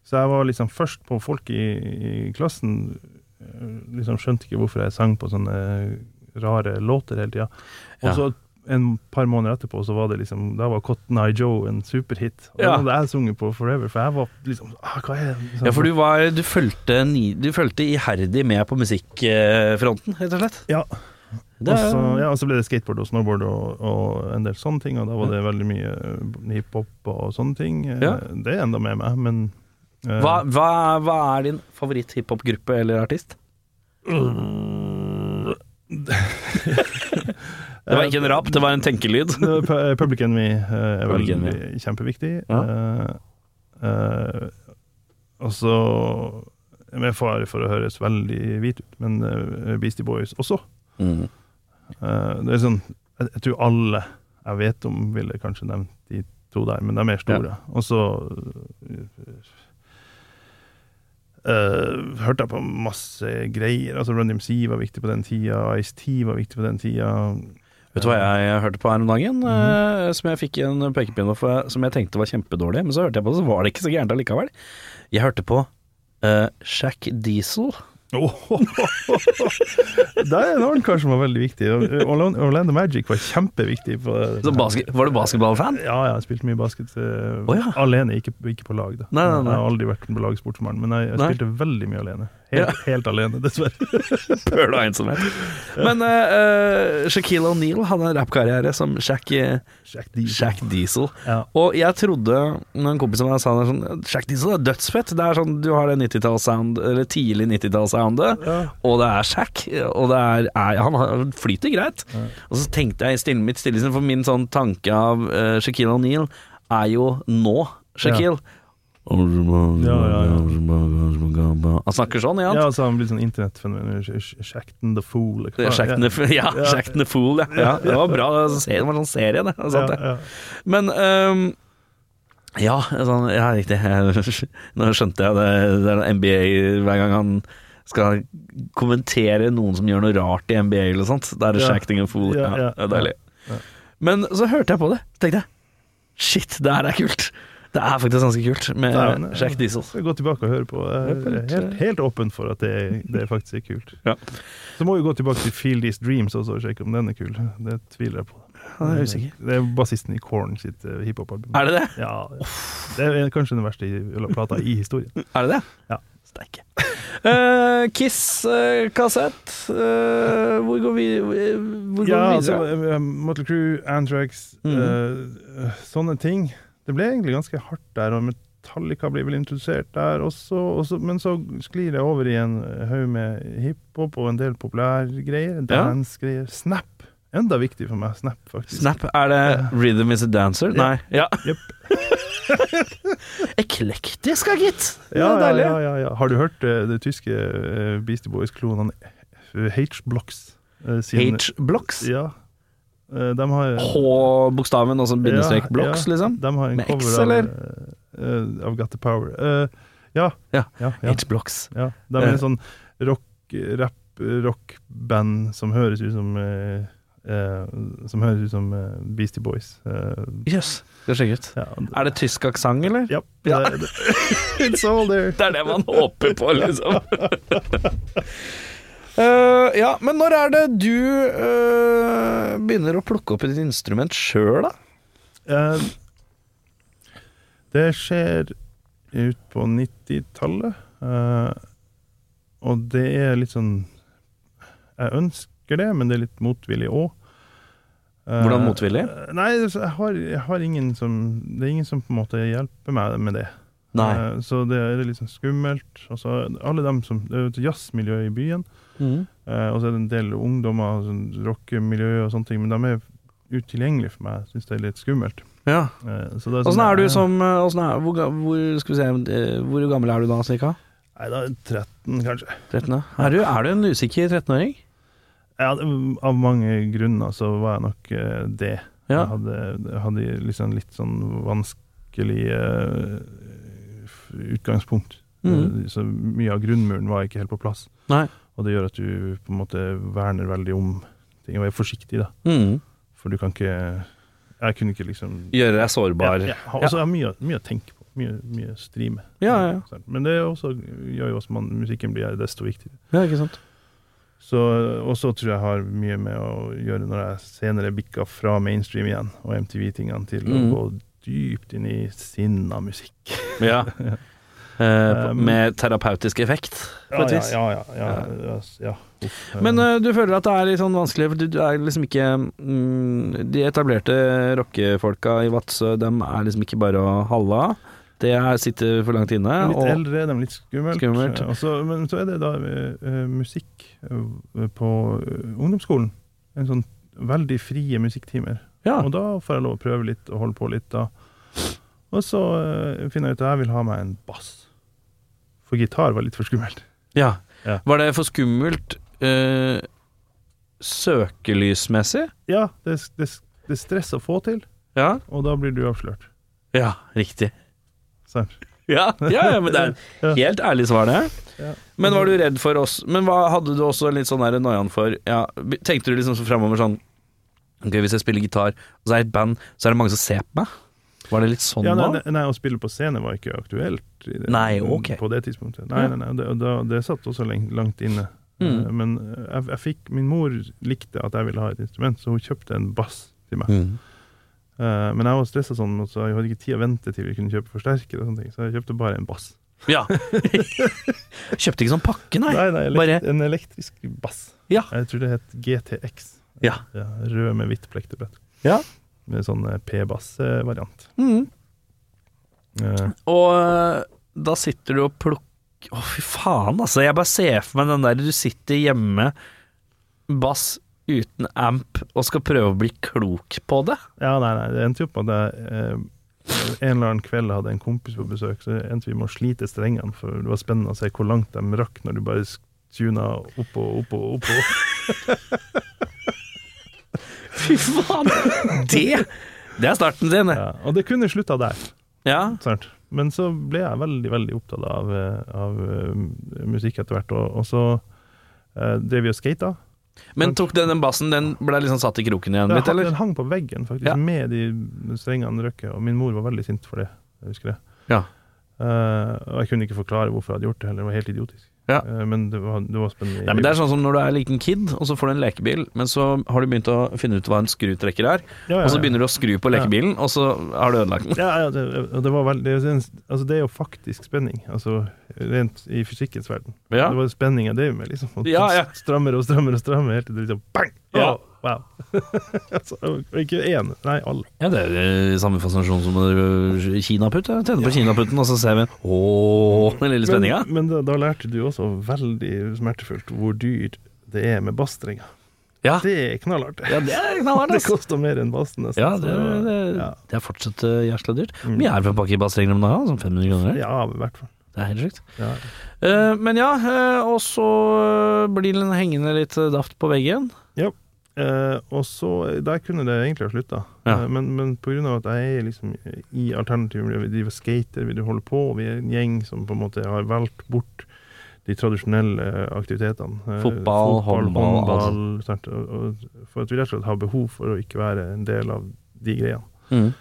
Så jeg var liksom først på folk i, i klassen. eh, Liksom skjønte ikke hvorfor jeg sang på sånne rare låter hele tida. Og Ja. så en par måneder etterpå så var det liksom Da var Cotton Eye Joe en superhit. Og Ja. den hadde jeg sunget på forever, for jeg var liksom ah, Hva er det? Liksom, Ja, for du var du fulgte iherdig med på musikkfronten, rett og slett. Ja. Det Og er- så, ja, og så ble det skateboard og snowboard og, og en del sånne ting, og da var det veldig mye eh, hiphop og sånne ting. Eh, Ja. Det er enda med meg, men uh, Hva, hva, hva er din favoritt-hiphop-gruppe eller artist? Det var ikke en rap, det var en tenkelyd. Public Enemy er veldig Enemy. kjempeviktig. Ja. Uh, uh, og så med fare for å høres veldig hvit ut, men Beastie Boys også. Mm. Det er sånn jeg, jeg tror alle jeg vet om, ville kanskje nevnt de to der, men de er mer store. Og så Uh, hørte jeg på masse greier. Altså Run DMC var viktig på den tida, Ice-T var viktig på den tida. Vet du hva jeg, hørte på her om dagen? eh, som jeg fikk en pekepinne for, som jeg tenkte var kjempedårlig, men så hørte jeg på det, så var det ikke så gærent allikevel. Jeg hørte på uh, Shack Diesel. Der er en annen kar som var veldig viktig. Orlando Orlando Magic var kjempeviktig. Så basket, var du basketballfan? Ja, ja, jeg spilte mye basket uh, oh, ja. alene, ikke, ikke på lag. da Nei, nei, nei. Jeg har aldri vært på lagsportsmann, men jeg, jeg spilte veldig mye alene. Helt, helt alene, dessverre. Pøl og ensomhet. Men uh, Shaquille O'Neal hadde en rappkarriere som Shack, eh, Shaq Diesel. Shack Diesel. Ja. Og jeg trodde, når en kompis av meg sa det sånn Shack Diesel er dødsfett. Det er sånn, Du har det 90-tallssound, eller tidlig 90-tallssoundet, Ja. og det er Shack. Og det er, er Han flyter greit. Ja. Og så tenkte jeg i stille, mitt stillesinn, for min sånn tanke av uh, Shaquille O'Neal er jo nå Shaquille. Ja, ja, Han snakker sånn, ja. Ja, så han blir sånn internettfenomen. Sh- the Fool. Shackton the, ja. Shackton the Fool, ja. ja. Det var bra. Det var sånn serie, det. sant, ja. Men ja, sånn, ja, riktig. Nå skjønte jeg det. Det er NBA hver gang han skal kommentere noen som gjør noe rart i NBA eller sånt. Da er det Ja. the Fool. Ja, det er deilig. Men så hørte jeg på det, tenkte jeg shit, det her er kult. Det er faktisk ganske kult med Det er en- Diesel. Gå tilbake og høre på. Jeg er helt, helt åpen for at det, det faktisk er kult. Ja. Så må vi gå tilbake til Feel These Dreams også og sjekke om den er kul. Det tviler jeg på. Han er usikker. Det er bassisten i Korn sitt eh, hiphop-album. Er det det? Ja, det er kanskje den verste plata i historien. Er det det? Ja. Steike. Uh, Kiss-kassett. Uh, hvor går vi Hvor går Ja, vi altså, videre? Motel Motley Crue, Anthrax, Mhm. eh, eh, sånne ting. Det ble egentlig ganske hardt der, og Metallica blir vel introdusert der også, også men så sklir jeg over i en haug med hiphop og en del populærgreier, Ja. dance-greier. Snap. Enda viktig for meg, Snap, faktisk. Snap, er det Rhythm is a dancer? Ja. Nei. Ja. Yep. Eklektisk, gitt. Ja, ja, ja, ja, ja. Har du hørt uh, det tyske uh, Beastie Boys-klonen uh, H-Blocks? Uh, H-blocks. Ja. Eh, de har H-bokstaven, altså bindestrek blocks, liksom? De har en Med cover X, eller? Av, av Got the Power. Eh, ja. Ja. H-blocks. ja. De er en sånn rock, rap, rock-band som høres ut som eh, eh, Som høres ut som eh, Beastie Boys. Eh, det skal sjekke ut. ja, Er det tysk aksent, eller? Yep, Ja. det- det- It's all there. Det er det man håper på, liksom. Eh, ja, men når er det du uh, begynner å plukke opp et instrument sjøl, da? Uh, det skjer ut på 90-tallet, eh, og det er litt sånn Jeg ønsker det, men det er litt motvillig òg. Hvordan motvillig? Nei, altså, jeg har, jeg har ingen som Det er ingen som på en måte hjelper meg med det. Nei. Så det er litt sånn skummelt. Altså, alle dem som Det er jo et jazzmiljø i byen. Mhm. Eh, og så er det en del ungdommer, sånn rockemiljø og sånne ting, men de er utilgjengelige for meg. Jeg syns det er litt skummelt. Ja. Eh, så det Åssen sånn er du som eh, er, hvor, hvor, skal vi se, eh, hvor gammel er du da, cirka? Nei, da er 13, kanskje. 13? ja. Er du, er du en usikker 13-åring? Ja, av mange grunner så var jeg nok det. Ja. Jeg hadde, hadde liksom litt sånn vanskelig utgangspunkt. Eh, Så mye av grunnmuren var ikke helt på plass. Nei. Og det gjør at du på en måte verner veldig om ting, og er forsiktig, da. Mm. For du kan ikke Jeg kunne ikke liksom Gjøre deg sårbar. Ja, ja. Og så har mye, mye å tenke på. Mye, mye streame. Ja, ja. Men det er også, gjør jo også at musikken blir desto viktigere. Ja, ikke sant. Så, og så tror jeg har mye med å gjøre når jeg senere bikka fra mainstream igjen og MTV-tingene til Mm. å gå dypt inn i sinna musikk. Ja. Eh, Um, med terapeutisk effekt, på et vis. ja, ja, ja, Men eh, eh, du føler at det er litt sånn vanskelig, for du, er liksom ikke mm, De etablerte rockefolka i Vadsø, dem er liksom ikke bare å halla. Det er, sitter for langt inne. litt og- eldre, de er litt skummelt. Skummelt. Også, men så er det da eh, eh, musikk eh, på eh, ungdomsskolen. En sånn veldig frie musikktimer. Ja. Og da får jeg lov å prøve litt og holde på litt da. Og så uh, finner jeg ut at jeg vil ha meg en bass. Gitar var litt for skummelt. ja. Ja. Var det for skummelt eh, søkelysmessig? Ja, det, det, det er stress å få til, Ja. og da blir du avslørt. Ja, riktig. Sant? Ja, ja, ja men det er helt ærlig svar, det. Ja. Men var du redd for oss Men hva hadde du også litt sånn noiaen for ja, Tenkte du liksom så framover sånn Ok, hvis jeg spiller gitar, og så er jeg i et band, så er det mange som ser på meg? Var det litt sånn Ja, da? nei, nei, å spille på scene var ikke aktuelt i det, Nei, okay. på det tidspunktet. Nei, Ja. nei, nei, det, og det satt også lengt, langt inne. Mm. Eh, Men jeg, jeg fikk, min mor likte at jeg ville ha et instrument, så hun kjøpte en bass til meg. Mm. Uh, men jeg var stressa sånn, så jeg hadde ikke tid å vente til vi kunne kjøpe forsterker, og sånne ting, så jeg kjøpte bare en bass. Ja. Kjøpte ikke sånn pakke, nei. Nei, nei, elekt bare- En elektrisk bass. Ja. Jeg tror det het GTX. Ja. rød med hvitt plektebrett. Ja. Med sånn eh, P-bass-variant. Mm. Uh. Og da sitter du og plukker Å, fy faen, altså. Jeg bare ser for meg den der du sitter hjemme, bass uten amp, og skal prøve å bli klok på det. Ja, nei, nei, det endte jo på at jeg eh, en eller annen kveld hadde en kompis på besøk, så endte vi med å slite strengene, for det var spennende å se hvor langt de rakk når du bare tuna opp og opp og opp. og Fy faen! Det, det er starten sin. ja, Og det kunne slutta der, Ja. sant? Men så ble jeg veldig, veldig opptatt av, eh, av eh, musikk etter hvert, og, og så eh, drev vi og skata. Men tok den, den bassen, den ble liksom satt i kroken igjen litt, eller? den hang på veggen, faktisk, Ja. med de strengene røkket, og min mor var veldig sint for det. Jeg husker det. Ja. Uh, og jeg kunne ikke forklare hvorfor jeg hadde gjort det heller, det var helt idiotisk. Ja. Eh, men det var, det var spennende. Nei, men Det er sånn som når du er liten kid, og så får du en lekebil, men så har du begynt å finne ut hva en skrutrekker er, ja, ja, og så begynner du å skru på lekebilen, og så har du ødelagt den. Ja, ja det, det, var veldig, det, altså det er jo faktisk spenning, altså rent i fysikkens verden. Ja. Det var spenning jeg drev med, liksom. Og Ja, ja. Strammer og strammer og strammer, helt til det liksom bang! Ja. Wow. altså, ikke én, nei, alle. Ja, det er jo samme fascinasjon som øh, kinaputt. Jeg tenner på kinaputten, og så ser vi ååå, den lille spenninga. Men, men da, lærte du også veldig smertefullt hvor dyr det er med bastringer. Ja. Det er knallartig. ja, det er knallhardt, Det koster mer enn bassen, nesten. Ja, det, så- det, ja. det er fortsatt uh, jævla dyrt. Mm. Hvor mye er det for en pakke bastringer om dagen? Sånn 500 kroner? ja, i hvert fall. Det er helt sjukt. Ja. Uh, men ja, uh, og så eh, blir den hengende litt eh, daft på veggen. Eh, og så, Der kunne det egentlig ha slutta, Ja. eh, men, men pga. at jeg er liksom i alternativet, vi driver skater, vi holder på, vi er en gjeng som på en måte har valgt bort de tradisjonelle aktivitetene. Eh, Fotball, håndball, håndball sant, og, og For at vi rett og slett har behov for å ikke være en del av de greiene.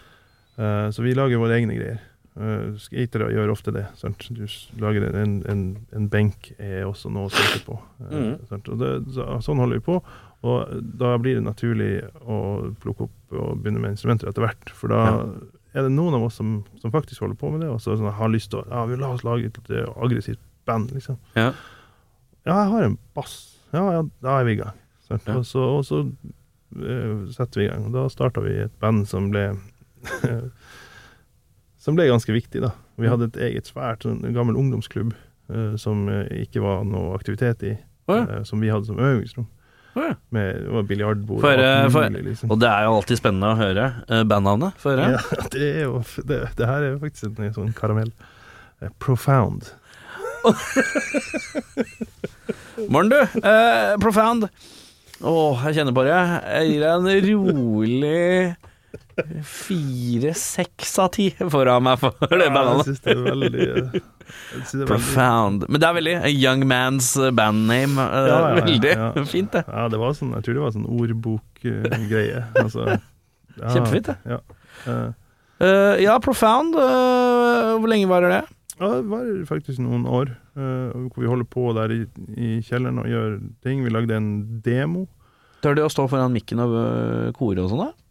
Eh, så vi lager våre egne greier. Uh, skatere gjør ofte det. Sant? Du lager en, en, en benk er også noe å skate på. Eh, sant? Og det, så, sånn holder vi på. Og da blir det naturlig å plukke opp og begynne med instrumenter etter hvert. For da Ja. er det noen av oss som, som faktisk holder på med det, og så sånn, har lyst til å ja, vi la oss lage et litt aggressivt band, liksom. Ja. Ja, jeg har en bass. Ja, ja, da er vi i gang. Og så, og så uh, setter vi i gang. Og da starta vi et band som ble Som ble ganske viktig, da. Vi hadde et eget svært sånn, gammel ungdomsklubb uh, som uh, ikke var noe aktivitet i, oh, som vi hadde som øvingsrom. Ja. Med var biljardbord For, og alt mulig, liksom. og det er jo alltid spennende å høre uh, bandnavnet. Ja, det er jo det, det her er jo faktisk en, sånn karamell. Uh, Profound. Morn, du. Uh, profound. Å, jeg kjenner på det. Jeg gir deg en rolig fire-seks av ti foran meg for det bandet. Ja, jeg det er veldig eh, synes det er veldig- Profound. Men det er veldig a young man's bandname. Uh, Ja, ja, veldig fint, det. Ja, det var sånn, jeg tror det var sånn ordbokgreie. altså, Kjempefint, det. Ja. Eh, Eh, ja, Profound. Uh, hvor lenge varer det? Ja, det var faktisk noen år Uh, hvor vi holder på der i, i kjelleren og gjør ting. Vi lagde en demo. Tør du å stå foran mikken og kore og sånn, da?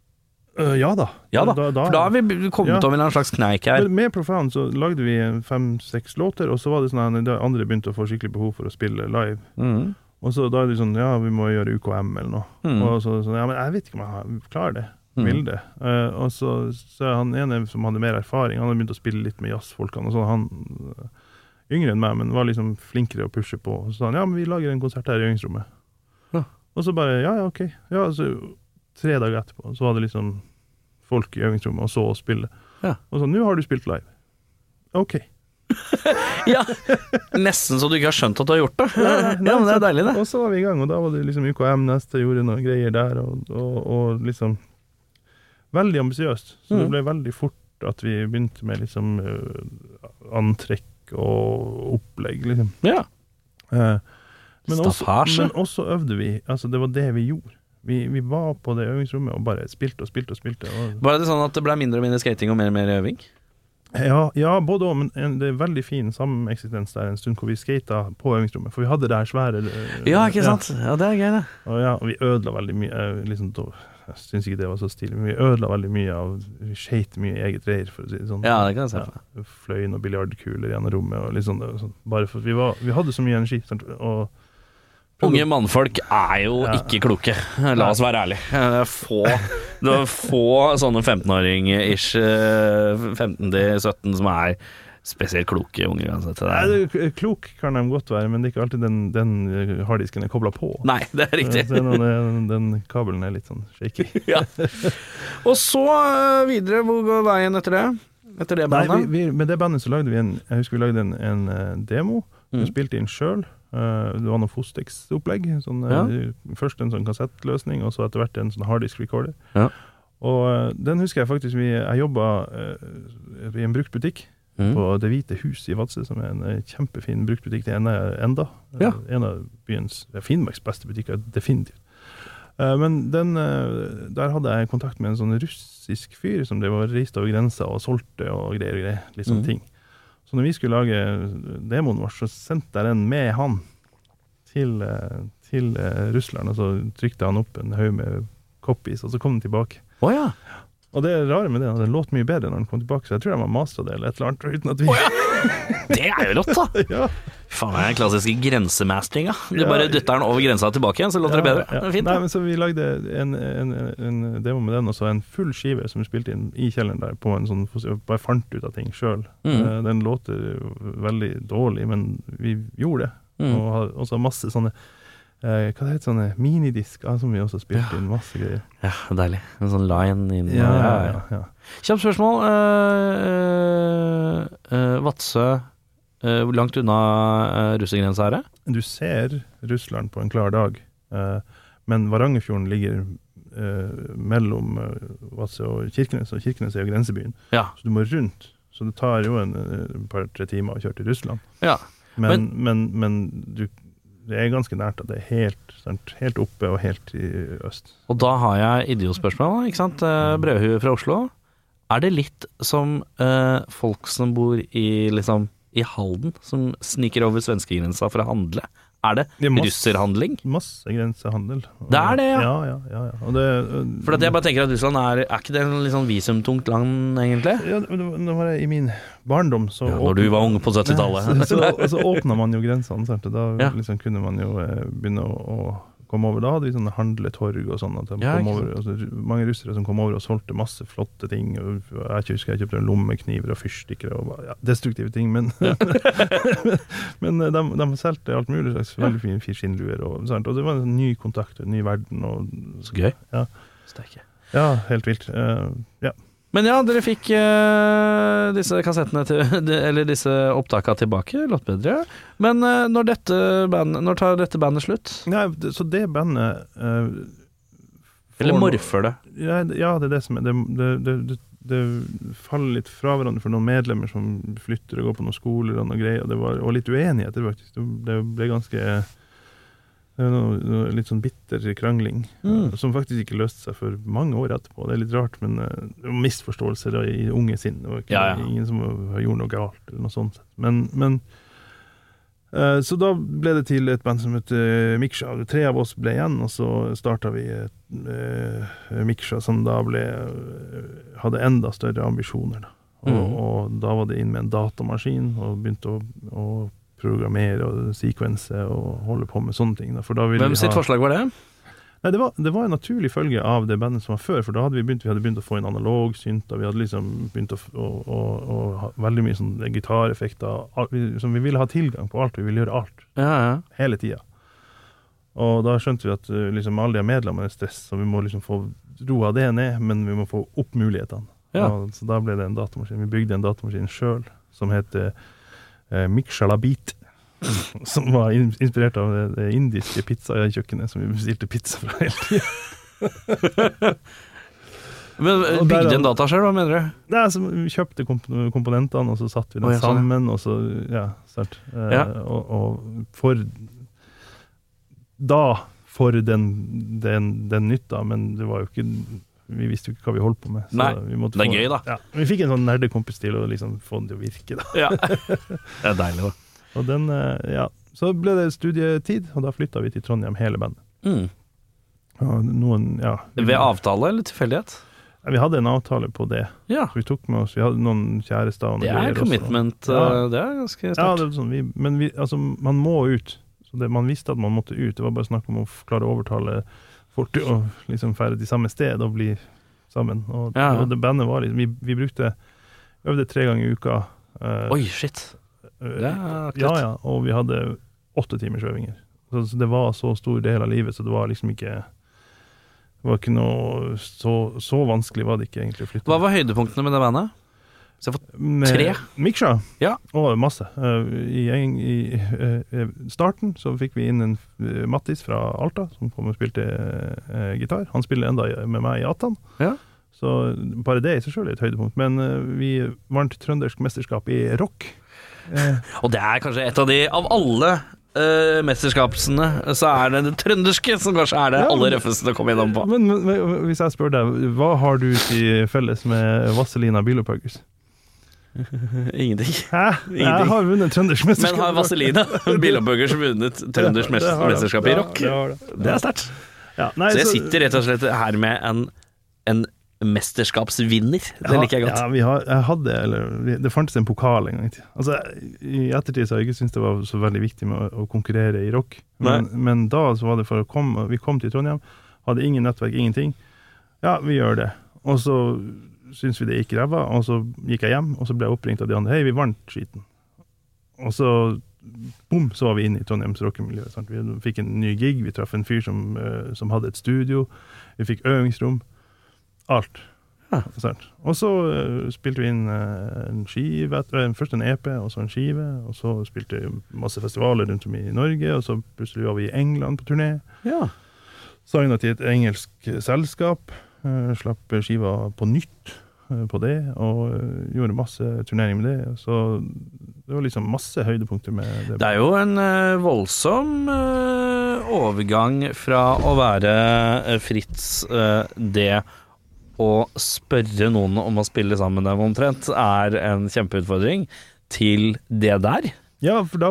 Eh, ja da. Ja da, For da har vi kommet Ja. over en slags kneik her. Men med Profound så lagde vi fem-seks låter, og så var det sånn at andre begynte å få skikkelig behov for å spille live. Mm. Og så da er det sånn Ja, vi må gjøre UKM eller noe. Mm. Og så sånn Ja, men jeg vet ikke om jeg klarer det. Mm. Vil det. Uh, og så, så han ene som hadde mer erfaring, han hadde begynt å spille litt med jazzfolkene og så Han eh, yngre enn meg, men var liksom flinkere å pushe på. Og så sa han ja, men vi lager en konsert her i øvingsrommet. Ja. Og så bare ja, ja, ok. Ja, så tre dager etterpå så var det liksom folk i øvingsrommet og så oss spille. Ja. Og sånn nå har du spilt live. OK. Ja, Nesten så du ikke har skjønt at du har gjort det. Ja, men det er deilig, det. Og så var vi i gang, og da var det liksom UKM neste, gjorde noen greier der, og, og, og liksom Veldig ambisiøst. Så det Mm. ble veldig fort at vi begynte med liksom øh, antrekk og opplegg, liksom. Ja. Eh, men, også, men også øvde vi. Altså, det var det vi gjorde. Vi, vi var på det øvingsrommet og bare spilte og spilte og spilte. Og, Var det sånn at det ble mindre og mindre skating og mer og mer øving? ja, ja, både og, men en, det er veldig fin sameksistens der en stund hvor vi skata på øvingsrommet. For vi hadde det her svære øh, Ja, ikke sant? Ja, det er gøy, det. Og, ja, og vi ødela veldig mye. eh, Liksom, jeg syns ikke det var så stilig, men vi ødela veldig mye av Vi skeit mye i eget reir, for å si det sånn. Ja, det kan jeg se for meg. Ja, fløy noen biljardkuler gjennom rommet, og litt sånn, sånn. Bare for vi, var, vi hadde så mye energi. Og Unge mannfolk er jo ikke kloke, la oss være ærlige. Det er få, det er få sånne 15-åring-ish, eh, 15-17 som er spesielt kloke unge. Nei, klok kan de godt være, men det er ikke alltid den, den eh, harddisken er kobla på. Nei, det er riktig. Den, den, den kabelen er litt sånn shaky. ja. Og så eh, videre, hvor går veien etter det? Etter det Nei, vi, vi, med det bandet så lagde vi en Jeg husker vi lagde en, en eh, demo. Vi Mm. spilte inn sjøl. Det var noe Fostex-opplegg. Sånn, ja. Først en sånn kassettløsning, og så etter hvert en sånn harddisk recorder. Ja. Og eh, den husker jeg faktisk vi, Jeg jobba i en bruktbutikk Mm. på Det hvite hus i Vadsø, som er en eh, kjempefin bruktbutikk. Det ene er enda. Ja. Eh, En av byens Finnmarks beste butikker, definitivt. Eh, men den, eh, der hadde jeg kontakt med en sånn russisk fyr som drev og reiste over grensa og solgte og greier og greier. Litt sånne mm. ting. Så når vi skulle lage demoen vår, så sendte jeg den med han til, eh, til eh, Russland, og så trykte han opp en haug med copies, og så kom den tilbake. Oh, ja. Og det rare med det, er at den låt mye bedre når den kom tilbake, så jeg tror de har mastra det eller et eller annet, uten at vi Det er jo rått, da! ja. Faen, det er den klassiske grensemasteringa. Du Ja. bare dytter den over grensa tilbake igjen, så låter det bedre. Ja, ja. Det er fint. Nei, men så vi lagde en, en, en demo med den, og så en full skive som vi spilte inn i kjelleren der, på en sånn, bare fant ut av ting sjøl. Mm. Den låter veldig dårlig, men vi gjorde det. Mm. Og har også masse sånne eh, hva det heter sånne minidisk som vi også spilte inn masse greier. Ja, deilig. En sånn line inn. Ja, ja, ja, ja. Kjapt spørsmål. Uh, Vadsø, eh, hvor langt unna uh, russergrensa er det? Du ser Russland på en klar dag, eh, men Varangerfjorden ligger eh, mellom eh, Vadsø og Kirkenes, og Kirkenes er jo grensebyen, Ja. så du må rundt. Så det tar jo en eh, par-tre timer å kjøre til Russland. ja. Men, men, men du, det er ganske nært at det er helt, sant, helt oppe og helt i øst. Og da har jeg idiotspørsmål, ikke sant. Eh, Brødhue fra Oslo. Er det litt som eh, folk som bor i liksom i Halden, som sniker over svenskegrensa for å handle? Er det Det er masse- russerhandling? Masse grensehandel. Det er det, ja. Ja, ja, ja, ja. Det, For at jeg bare tenker at Russland er Er ikke det en litt sånn visumtungt land, egentlig? ja, det var- i min barndom, så Ja, når du var ung på 70-tallet. Så, så, så åpna man jo grensene, da liksom kunne man jo eh, begynne å, å kom over. Da hadde vi sånne handletorg og sånn. Ja, altså, mange russere som kom over og solgte masse flotte ting. Og jeg husker jeg kjøpte lommekniver og fyrstikker og ja, destruktive ting, men Men de, de solgte alt mulig slags veldig fine skinnluer. Og, og det var en ny kontakt, en ny verden. Og, Så gøy. Ja. Steike. ja, helt vilt. Uh, ja. Men ja, dere fikk uh, disse kassettene til de- Eller disse opptaka tilbake. Låt bedre. Men uh, når, dette band, når tar dette bandet slutt? Nei, det, så det bandet uh, Eller morfer det? Ja, det, ja, det er det som er Det, det, det, det, det faller litt fra hverandre for noen medlemmer som flytter og går på noen skoler og noe greier, og det var og litt uenigheter, faktisk. Det, ble ganske noe, noe litt sånn bitter krangling, Mm. eh, som faktisk ikke løste seg for mange år etterpå. Det er litt rart, men uh, misforståelser i unge sinn. Det var ikke, Ja, ja. ingen som gjorde noe galt, eller noe sånt. Men, men uh, Så da ble det til et band som het uh, Miksja. Tre av oss ble igjen, og så starta vi uh, Miksja, som da ble hadde enda større ambisjoner. Da. Og, Mhm. og da var det inn med en datamaskin og begynte å, å programmere og sekvense og holde på med sånne ting. Da. For da ville Hvem sitt ha- forslag var det? Nei, det var, det var en naturlig følge av det bandet som var før, for da hadde vi begynt, vi hadde begynt å få inn analog synt, og vi hadde liksom begynt å, å, å, å ha veldig mye sånn gitareffekter, som vi ville ha tilgang på alt, vi ville gjøre alt, Ja, ja. hele tida. Og da skjønte vi at uh, liksom alle de medlemmene er stress, så vi må liksom få roa det ned, men vi må få opp mulighetene. Ja. Og, så da ble det en datamaskin. Vi bygde en datamaskin sjøl som heter Mikshalabit. Som var in inspirert av det, det indiske pizzakjøkkenet som vi bestilte pizza fra hele tida. Men eh, Bygde en data selv, hva mener du? Nei, altså, vi kjøpte komp komponentene, og så satte vi dem oh, ja, sammen, og så Ja, start, Eh, Ja. og, og for Da for den, den, den nytta, men det var jo ikke Vi visste jo ikke hva vi holdt på med. så Nei, det er gøy, da. Ja, vi fikk en sånn nerdekompis til å liksom få den til å virke, da. Ja. det er deilig, da. Og den, eh, ja. Så ble det studietid, og da flytta vi til Trondheim, hele bandet. Mm. Noen, ja Ved avtale eller tilfeldighet? Vi hadde en avtale på det. Ja. Vi tok med oss Vi hadde noen kjærester Det er commitment. Ja. eh, Det er ganske Ja, det er sånn, vi, men vi, altså, man må ut. Så det, man visste at man måtte ut. Det var bare snakk om å klare å overtale til å liksom ferde til samme sted og bli sammen. Og, Ja, ja. og det bandet var liksom Vi, vi brukte Øvde tre ganger i uka. Uh, Oi, shit. eh, Det er aktivt. ja, ja. Og vi hadde åtte timers øvinger. Så, så det var så stor del av livet, så det var liksom ikke Det var ikke noe Så, så vanskelig var det ikke egentlig å flytte. Hva var høydepunktene med det bandet? Så jeg har fått Tre? Miksja Ja. Og masse. Eh, I, en- i eh, starten så fikk vi inn en eh, Mattis fra Alta, som kom og spilte uh, gitar. Han spiller enda med meg i Atan. Ja. Så bare det i seg sjøl er et høydepunkt. Men uh, vi vant trøndersk mesterskap i rock. Uh, Og det er kanskje et av de Av alle uh, mesterskapsene, så er det det trønderske som kanskje er det Ja, aller røffeste å komme innom på. men, men, men hvis jeg spør deg, hva har du til felles med Vazelina Bilopphøggers? Ingenting. Hæ? Jeg har vunnet trøndersk mesterskap. Men har Vazelina Bilopphøggers vunnet trøndersk mesterskap i rock? Det er sterkt. Ja, Så jeg sitter rett og slett her med en, en mesterskapsvinner. Det liker jeg godt. Ja, vi har, jeg hadde, eller vi- Det fantes en pokal en gang i tida. Altså, I ettertid så har jeg ikke syntes det var så veldig viktig med å, å konkurrere i rock. Men, men da så var det for å komme Vi kom til Trondheim, hadde ingen nettverk, ingenting. Ja, vi gjør det. Og så syntes vi det gikk ræva, og så gikk jeg hjem, og så ble jeg oppringt av de andre. Hei, vi vant skiten. Og så bom, så var vi inne i Trondheims rockemiljø. Vi fikk en ny gig, vi traff en fyr som, eh, som hadde et studio. Vi fikk øvingsrom. Alt. Ja. Og så eh, spilte vi inn eh, en skive, først en EP, og så en skive. Og så spilte vi masse festivaler rundt om i Norge, og så plutselig var vi i England på turné. Ja. Signa til et engelsk selskap. slapp skiva på nytt på det, og eh, gjorde masse turnering med det. Så det var liksom masse høydepunkter med det. Det er jo en eh, voldsom eh, overgang fra å være eh, Fritz eh, det å spørre noen om å spille sammen med dem omtrent, er en kjempeutfordring, til det der. Ja, for da,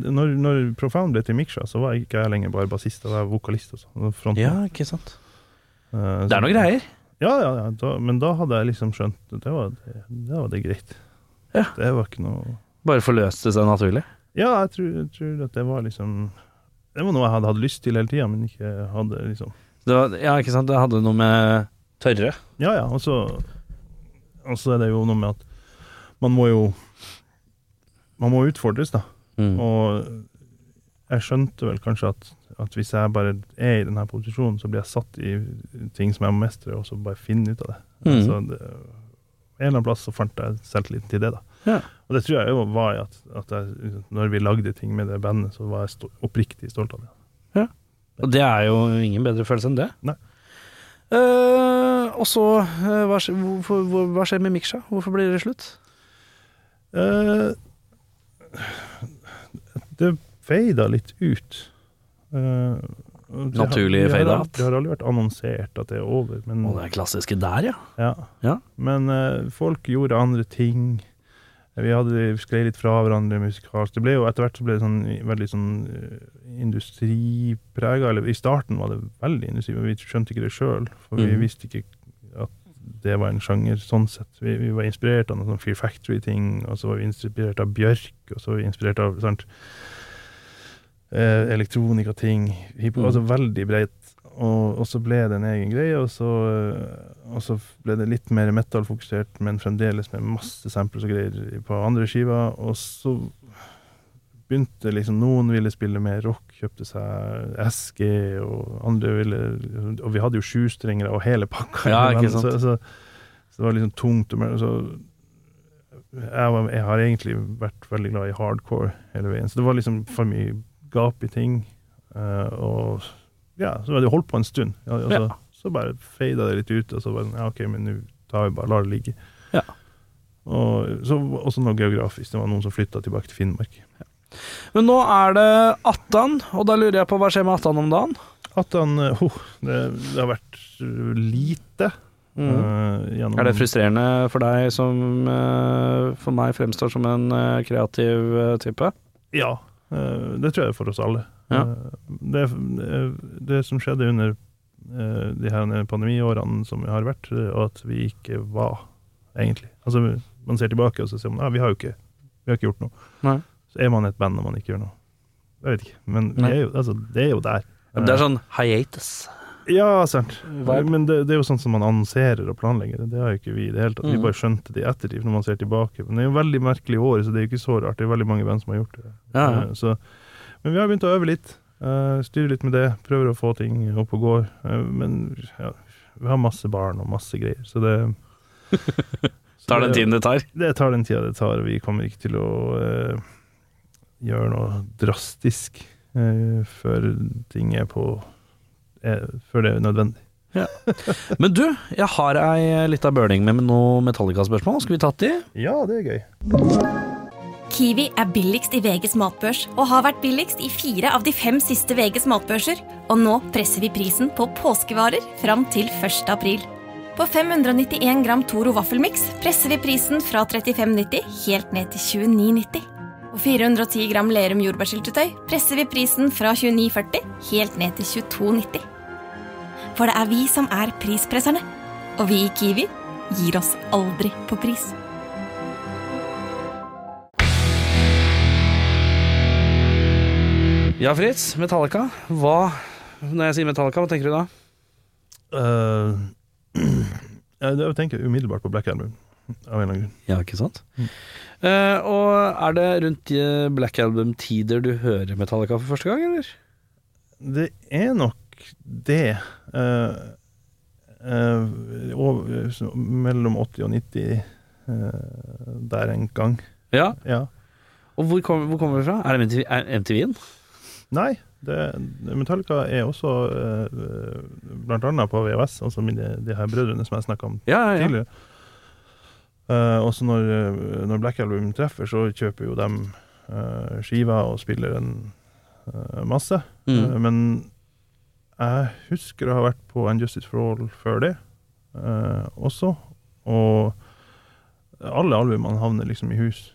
når, når Profound ble til Miksha, så var ikke jeg lenger bare bassist, da var jeg vokalist og Ja, ikke sant. Eh, Det er noen greier. Ja, ja, ja da, men da hadde jeg liksom skjønt det var det, det, var det greit. Ja. Det var ikke noe Bare forløste seg naturlig. Ja, jeg tror, jeg tror at det var liksom det var noe jeg hadde hatt lyst til hele tida, men ikke hadde liksom Det var, ja, ikke sant. Det hadde noe med tørre. Ja, ja. Og så og så er det jo noe med at man må jo Man må utfordres, da. Mm. Og jeg skjønte vel kanskje at, at hvis jeg bare er i denne posisjonen, så blir jeg satt i ting som jeg må mestre, og så bare finne ut av det. Mm. Så det, en eller annen plass så fant jeg selvtilliten til det, da. Ja. Og det tror jeg jo var at, at jeg, når vi lagde ting med det bandet, så var jeg sto, oppriktig stolt av det. Og det er jo ingen bedre følelse enn det. Nei. Uh, og så, uh, hva, hvor, hva skjer med Miksha? Hvorfor blir det slutt? Uh, det feida litt ut. Eh, har- Naturlig fade out. Det har aldri vært annonsert at det er over, men Og det er klassiske der, ja. Ja. Ja. Men uh, folk gjorde andre ting. Vi hadde sklei litt fra hverandre musikalsk. Det ble jo etter hvert så ble det sånn veldig sånn uh, industriprega. Eller i starten var det veldig industri, men vi skjønte ikke det sjøl. For vi Mhm. visste ikke at det var en sjanger sånn sett. Vi, vi var inspirert av noen sånn Fear Factory-ting, og så var vi inspirert av Bjørk, og så var vi inspirert av sant, eh, elektronikating. Hip Mhm. Altså veldig bredt. Og, og så ble det en egen greie, og så, og så ble det litt mer metal-fokusert, men fremdeles med masse samples og greier på andre skiver. Og så begynte liksom Noen ville spille mer rock, kjøpte seg SG, og andre ville Og vi hadde jo sjustrengere og hele pakka. Ja, ikke så, sant. så, så det var liksom tungt. og mer- Så jeg, var, jeg har egentlig vært veldig glad i hardcore hele veien, så det var liksom for mye gap i ting. eh, og ja, så hadde jeg holdt på en stund. Ja, og så, Ja. så bare feida det litt ut, og så bare ja, OK, men nå tar vi bare lar det ligge. Ja. Og så også noe geografisk. Det var noen som flytta tilbake til Finnmark. Men nå er det 18, og da lurer jeg på hva skjer med 18 om dagen? At han eh, oh, det, det har vært eh, lite. eh, gjennom, Er det frustrerende for deg som uh, for meg fremstår som en uh, kreativ type? Ja, det tror jeg er for oss alle. Ja. Eh, Det, det, det som skjedde under eh, de her pandemiårene som har vært, eh, og at vi ikke var, egentlig. Altså, man ser tilbake og så ser man ja, vi har jo ikke, vi har ikke gjort noe. Nei. Så er man et band når man ikke gjør noe. Jeg vet ikke, men vi er jo, altså, det er jo der. Det er sånn hiatus. Ja, sant. Men det, det er jo sånn som man annonserer og planlegger. Det, har jo ikke vi i det hele tatt. Vi Mhm. bare skjønte det i ettertid når man ser tilbake. Men det er jo veldig merkelig år, så det er jo ikke så rart. Det er veldig mange band som har gjort det. Ja, ja. Eh, Så, men vi har begynt å øve litt. Uh, styre litt med det. Prøver å få ting opp og går. Uh, men ja, vi har masse barn og masse greier, så det så Tar den tiden det tar. Det tar den tida det tar. Vi kommer ikke til å uh, gjøre noe drastisk eh, før ting er på eh, Før det er nødvendig. Men du, jeg har ei lita burning med noe Metallica-spørsmål. Skal vi tatt de? Ja, det er gøy. Kiwi er billigst i VGs matbørs og har vært billigst i fire av de fem siste VGs matbørser. Og nå presser vi prisen på påskevarer fram til 1. april. På 591 gram Toro vaffelmiks presser vi prisen fra 35,90 helt ned til 29,90. På 410 gram Lerum jordbærsyltetøy presser vi prisen fra 29,40 helt ned til 22,90. For det er vi som er prispresserne. Og vi i Kiwi gir oss aldri på pris. Ja, Fritz. Metallica. Hva Når jeg sier Metallica, hva tenker du da? Uh, jeg tenker umiddelbart på Black Album, av en eller annen grunn. Ja, ikke sant? Mm. Uh, og er det rundt eh, Black Album-tider du hører Metallica for første gang, eller? Det er nok det. Eh, eh, mellom 80 og 90 eh, der en gang. Ja. Ja. Og hvor, kom, hvor kommer det fra? Er det MTV, MTV-en? Nei, det, Metallica er også eh, blant annet på VHS, altså de, de her brødrene som jeg snakka om Ja, ja, tidligere. Eh, også når, når Black Album treffer, så kjøper jo dem uh, skiva og spiller den eh, masse. Mm. Men jeg husker å ha vært på Unjustice for All før det eh, også. Og alle albumene havner liksom i hus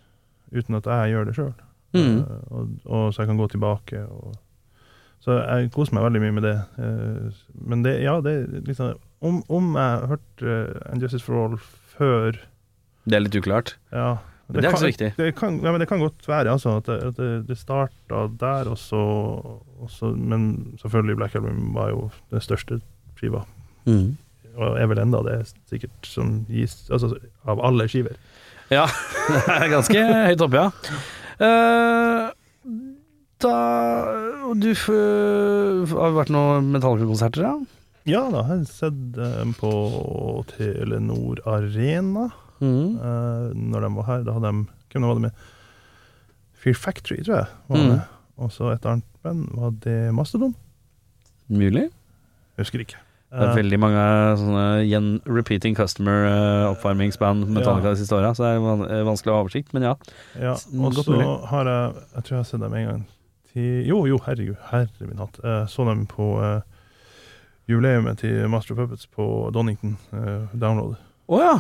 uten at jeg gjør det sjøl. Mm. og, og så jeg kan gå tilbake. Og, så jeg koser meg veldig mye med det. Eh, men det, ja, det er liksom Om, om jeg har hørt uh, Unjustice for All før Det er litt uklart. ja, Men det er ikke så viktig. Det kan, ja, men det kan godt være altså, at det, det, det starta der, og så, og så Men selvfølgelig Black Album var jo den største skiva. Mm. Og er vel enda det sikkert som gis Altså av alle skiver. Ja, det er ganske høyt oppe, ja. Uh, da Du uh, har vært noen metallkonserter, ja? Ja da, jeg har sett dem på Telenor Arena Mm. Uh, når de var her. Da hadde de Hvem var det med? Fear Factory, tror jeg. Var Mm. Og så et annet band. Var det Mastodon? Mulig. Jeg husker ikke. Det er Eh, veldig mange sånne repeating customer-oppvarmingsband Metallica Ja. de siste åra, så det er van eh, vanskelig å ha oversikt, men ja. Ja, og så har jeg Jeg tror jeg har sett dem en gang til Jo, jo, herregud, herre min hatt. Jeg så dem på uh, jubileumet til Master of Puppets på Donington Uh, Download. Å ja.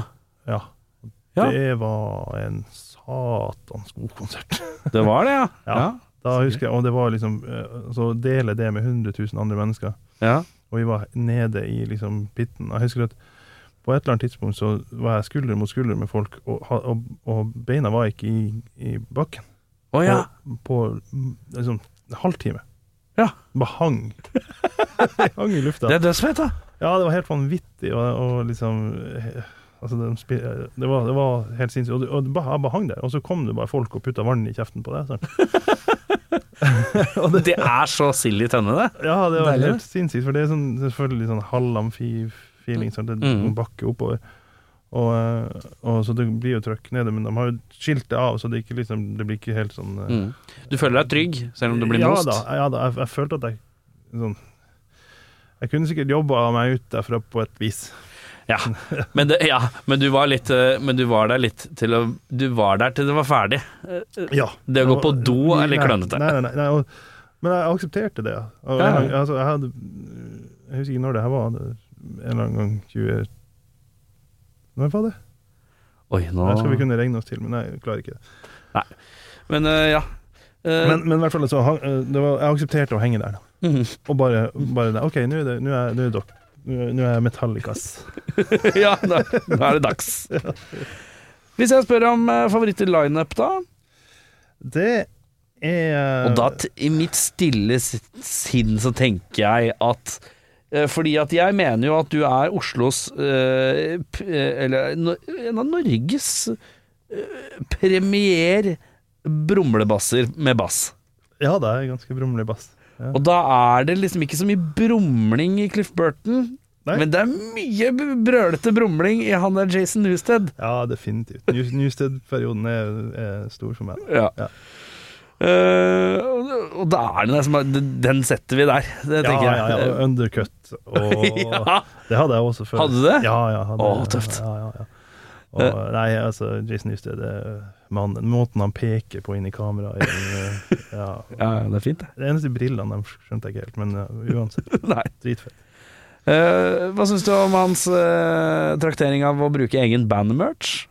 Ja. Ja. Det var en satans god konsert. Det var det, ja. Ja. Da husker jeg, Og det var liksom eh, Så dele det med 100 000 andre mennesker. ja. Og vi var nede i liksom pitten. Jeg husker at på et eller annet tidspunkt så var jeg skulder mot skulder med folk, og, og, og beina var ikke i, i bakken. Oh, ja. på, på liksom, halvtime. Ja. Bare hang. hang i lufta. Det er dødsfett, da. Ja, det var helt vanvittig, og, og liksom Altså, de det, var, det var helt sinnssykt. Og, det- og det bare, jeg bare hang der, og så kom det bare folk og putta vann i kjeften på deg. Sånn. Det er så sild i tønne, det. Ja, det var Deilig, helt sinnssykt, for det er sånn, selvfølgelig sånn halvamfi-feeling. Sånn, det Mm. bakker oppover. Og, eh, og så det blir jo trøkk nede, men de har jo skilt det av, så det, ikke liksom, det blir ikke helt sånn eh, Mm. Du føler deg trygg, selv om du blir ja, most? Da, ja da, jeg, jeg følte at jeg sånn Jeg kunne sikkert jobba meg ut derfra på et vis. Ja, men, det, ja, men du var litt eh, Men du var der litt til å Du var der til det var ferdig. Eh, Ja. Det å gå på do er litt klønete. Nei, nei, nei, nei men jeg aksepterte det. ja. jeg, altså, jeg hadde Jeg husker ikke når det her var. Det, en eller annen gang 20... Når var det? Oi, nå Det skal vi kunne regne oss til, men jeg klarer ikke det. Nei. Men uh, ja. Uh, Men, men i hvert fall så, eh, det var, jeg aksepterte å henge der. Da. mhm. Og bare, bare det. OK, nå er det nå er, nå er dere nå er- jeg Metallicas. ja, nå er det dags. Hvis jeg spør om favoritt i lineup, da? Det er Og da, i mitt stille sinn, så tenker jeg at eh, fordi at jeg mener jo at du er Oslos eh, Eller en av Norges eh, premier brumlebasser med bass. Ja, det er ganske brummelig bass. Ja. Og da er det liksom ikke så mye brumling i Cliff Burton, Nei. men det er mye brølete brumling i han der Jason Newsted. Ja, definitivt. New- Newsted-perioden er, er stor for meg. Ja. Ja. Uh, og, da er det nesten bare Den setter vi der, det Ja, jeg. ja, ja, ja, undercut. Og Ja. Det hadde jeg også før. Hadde du det? Ja, ja. Hadde, Å, tøft. Ja, ja, ja. Og, nei, altså, Jason Newsted, er mannen. Måten han peker på inn i kameraet er, eh, ja. Ja, det er fint, det. Det eneste brillene dem skjønte jeg ikke helt, men ja, uansett. Dritfett. Uh, hva syns du om hans uh, traktering av å bruke egen bandmerch?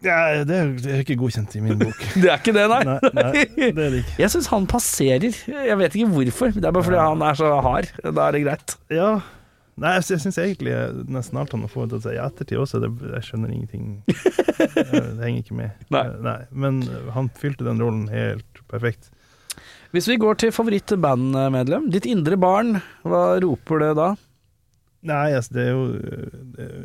Ja, det, er, det er ikke godkjent i min bok. Det er ikke det, nei. Nei, nei, det er det ikke. Jeg syns han passerer. Jeg vet ikke hvorfor. Det er bare fordi han er så hard. Da er det greit. Ja. Nei, jeg, jeg syns egentlig nesten alt han har fått til å si i ettertid også, det, jeg skjønner ingenting. Det henger ikke med. Nei. Nei. Men han fylte den rollen helt perfekt. Hvis vi går til favorittbandmedlem, ditt indre barn, hva roper det da? Nei, altså, det er jo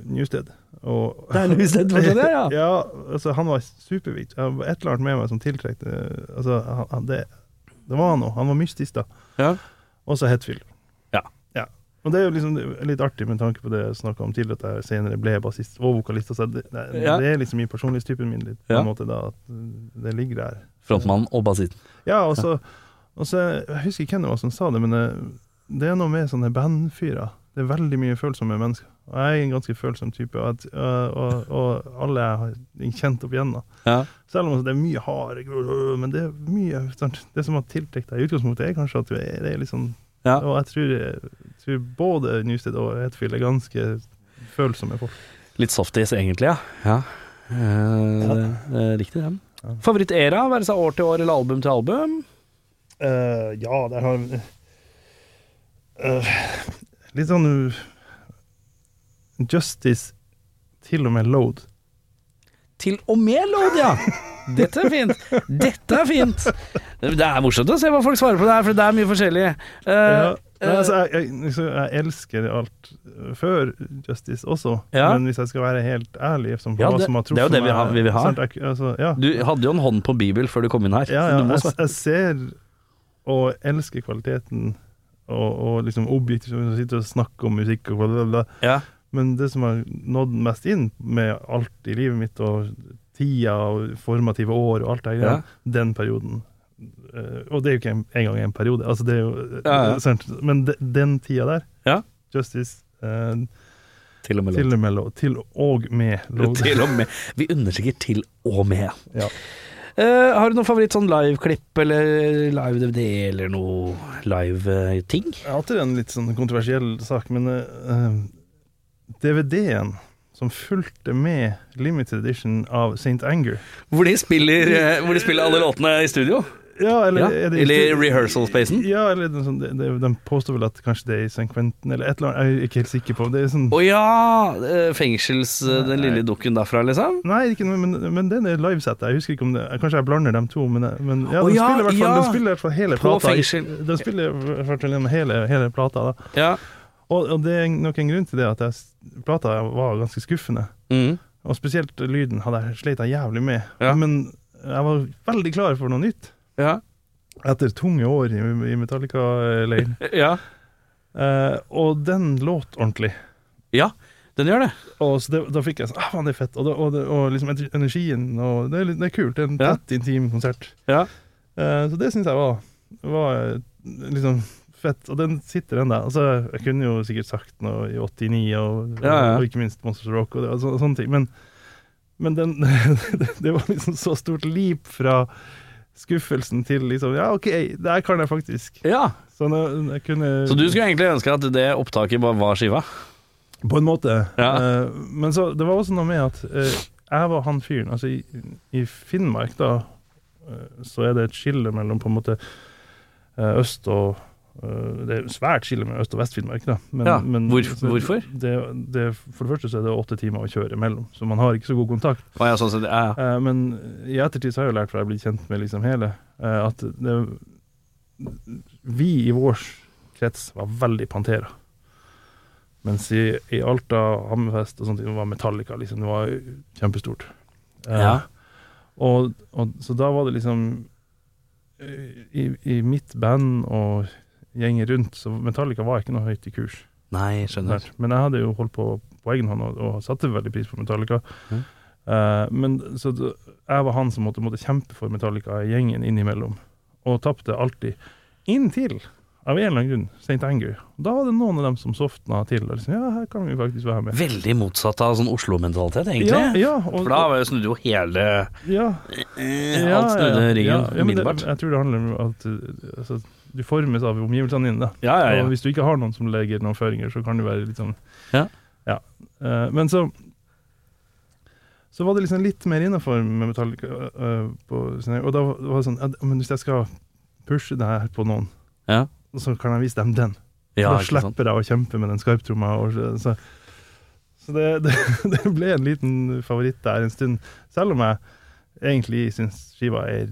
Newsted. Og, Det er Newsted fortsatt, ja, ja. ja, altså, han var superviktig. Det var Et eller annet med meg som tiltrekte altså, han, det, det var han òg. Han var mystisk, da. Ja. Og så Hetfield. Og det er jo liksom litt artig med tanke på det jeg snakka om tidligere, at jeg senere ble bassist og vokalist. Altså, det, det, Ja. det er liksom i personlighetstypen min litt, på en måte, da, at det ligger der. Frontmann og bassisten. Ja, og så Jeg husker ikke hvem det var som sa det, men det, det er noe med sånne bandfyrer. Det er veldig mye følsomme mennesker. Og jeg er en ganske følsom type, og, at, og, og, alle jeg har kjent opp igjennom. Ja. Selv om det er mye harde men det er mye? Det som har tiltrukket deg i utgangspunktet, er kanskje at du er, det er litt sånn Ja. Og jeg tror, jeg tror både Newsted og Hetfield er ganske følsomme folk. Litt softies, egentlig, ja. ja. Eh, er riktig, den. Ja. Favorittera, være seg år til år eller album til album? Uh, ja, der har vi eh, Litt sånn uh, Justice til og med Load. Til og med Load, ja! Dette er fint. Dette er fint. Det er morsomt å se hva folk svarer på det her, for det er mye forskjellig. Uh, Ja. Nei, eh, altså, jeg, jeg, liksom, jeg elsker alt før Justice også, Ja. men hvis jeg skal være helt ærlig som Ja, det- som har det er jo det vi har- vi vil ha. jeg, altså, ja. du hadde jo en hånd på Bibel før du kom inn her. Ja, ja, jeg, ser og elsker kvaliteten og, og liksom objektivt som sitter og snakker om musikk og bla, bla, bla. Ja. Men det som har nådd mest inn med alt i livet mitt og tida og formative år og alt det der, den perioden. Eh, og det er jo ikke en- engang en periode, altså det er jo Ja, ja. Men de, den tida der, Ja. Justice, uh, Til og med til og med lov, til og med lov. Til og med. Vi understreker til og med. Ja. Uh, har du noen favoritt sånn liveklipp eller live-DVD eller noe live-ting? Jeg har alltid en litt sånn kontroversiell sak, men uh, DVD-en som fulgte med limited edition av St. Anger Hvor de spiller, eh, hvor de spiller alle låtene i studio? Ja, eller Ja, det eller rehearsal-spacen? Ja, eller er sånn, det, det, de påstår vel at kanskje det er i St. Quentin, eller et eller annet, jeg er ikke helt sikker på. Det er sånn Å ja! eh, Fengsels... Nei. Den lille dukken derfra, liksom? Nei, ikke men, men den er livesettet. Jeg husker ikke om det Kanskje jeg blander dem to, men, men ja, Å de ja, spiller ja. de spiller i hvert fall hele På plata. fengsel. De spiller i hvert fall hele, hele plata. Da. Ja. Og, og det er nok en grunn til det, at jeg, plata var ganske skuffende. Mm. Og spesielt lyden hadde jeg slet jævlig med. Ja. Men jeg var veldig klar for noe nytt. Ja. Etter tunge år i, i Metallica-leiren. ja. eh, og den låt ordentlig. Ja, den gjør det. Og så det, da fikk jeg sånn ah, faen, det er fett. Og, det, og, det, og liksom energien og det er, litt- det er kult. Det er en Ja. tett, intim konsert. Ja. Eh, så det syns jeg var, var eh, liksom fett. Og den sitter ennå. Altså, jeg kunne jo sikkert sagt noe i 89, og, Ja, ja. og ikke minst Monsters of Rock og, det, og, så, sånne ting. Men, men den, det var liksom så stort leap fra skuffelsen til liksom Ja, OK, det her kan jeg faktisk. Ja. Så nå- jeg kunne Så du skulle egentlig ønske at det opptaket bare var skiva? På en måte. Ja. Eh, men så, det var også noe med at eh, jeg var han fyren. Altså, i, i Finnmark, da, eh, så er det et skille mellom på en måte eh, øst og Det er svært skille med Øst- og Vest-Finnmark, da. Men, Ja, men- hvor- hvorfor? Det, det, for det første så er det åtte timer å kjøre imellom, så man har ikke så god kontakt. Å ja, sånn det, ja. Eh, men i ettertid så har jeg jo lært, for jeg har blitt kjent med liksom hele, eh, at det, vi i vår krets var veldig Pantera. Mens i, i Alta, Hammerfest og sånt, det var Metallica, liksom. Det var kjempestort. Eh, Ja. og, og, så da var det liksom eh, i, I mitt band og gjengen rundt, så Metallica var ikke noe høyt i kurs. Nei, skjønner. Der. Men jeg hadde jo holdt på på egen hånd og, og satte veldig pris på Metallica. Mm. Uh, men så jeg var han som måtte, måtte kjempe for Metallica i gjengen innimellom, og tapte alltid. Inntil, av en eller annen grunn, St. Anger. Da var det noen av dem som softna til. Og liksom, ja, her kan vi faktisk være med. Veldig motsatt av sånn Oslo-mentalitet, egentlig. Ja, ja, og, For da var jo- snudde jo hele ja, eh, Alt snudde ryggen ja, ja, umiddelbart. jeg tror det handler om at uh, altså, du formes av omgivelsene dine. Ja, ja, ja. Og hvis du ikke har noen som legger noen føringer, så kan du være litt sånn Ja. Ja. Eh, men så Så var det liksom litt mer innafor med Metallica. Uh, på, og da var det sånn at, Men hvis jeg skal pushe det her på noen, Ja. så kan jeg vise dem den. Ja, da slipper jeg å kjempe med den skarptromma. Så, så, så det, det, det ble en liten favoritt der en stund. Selv om jeg egentlig syns skiva er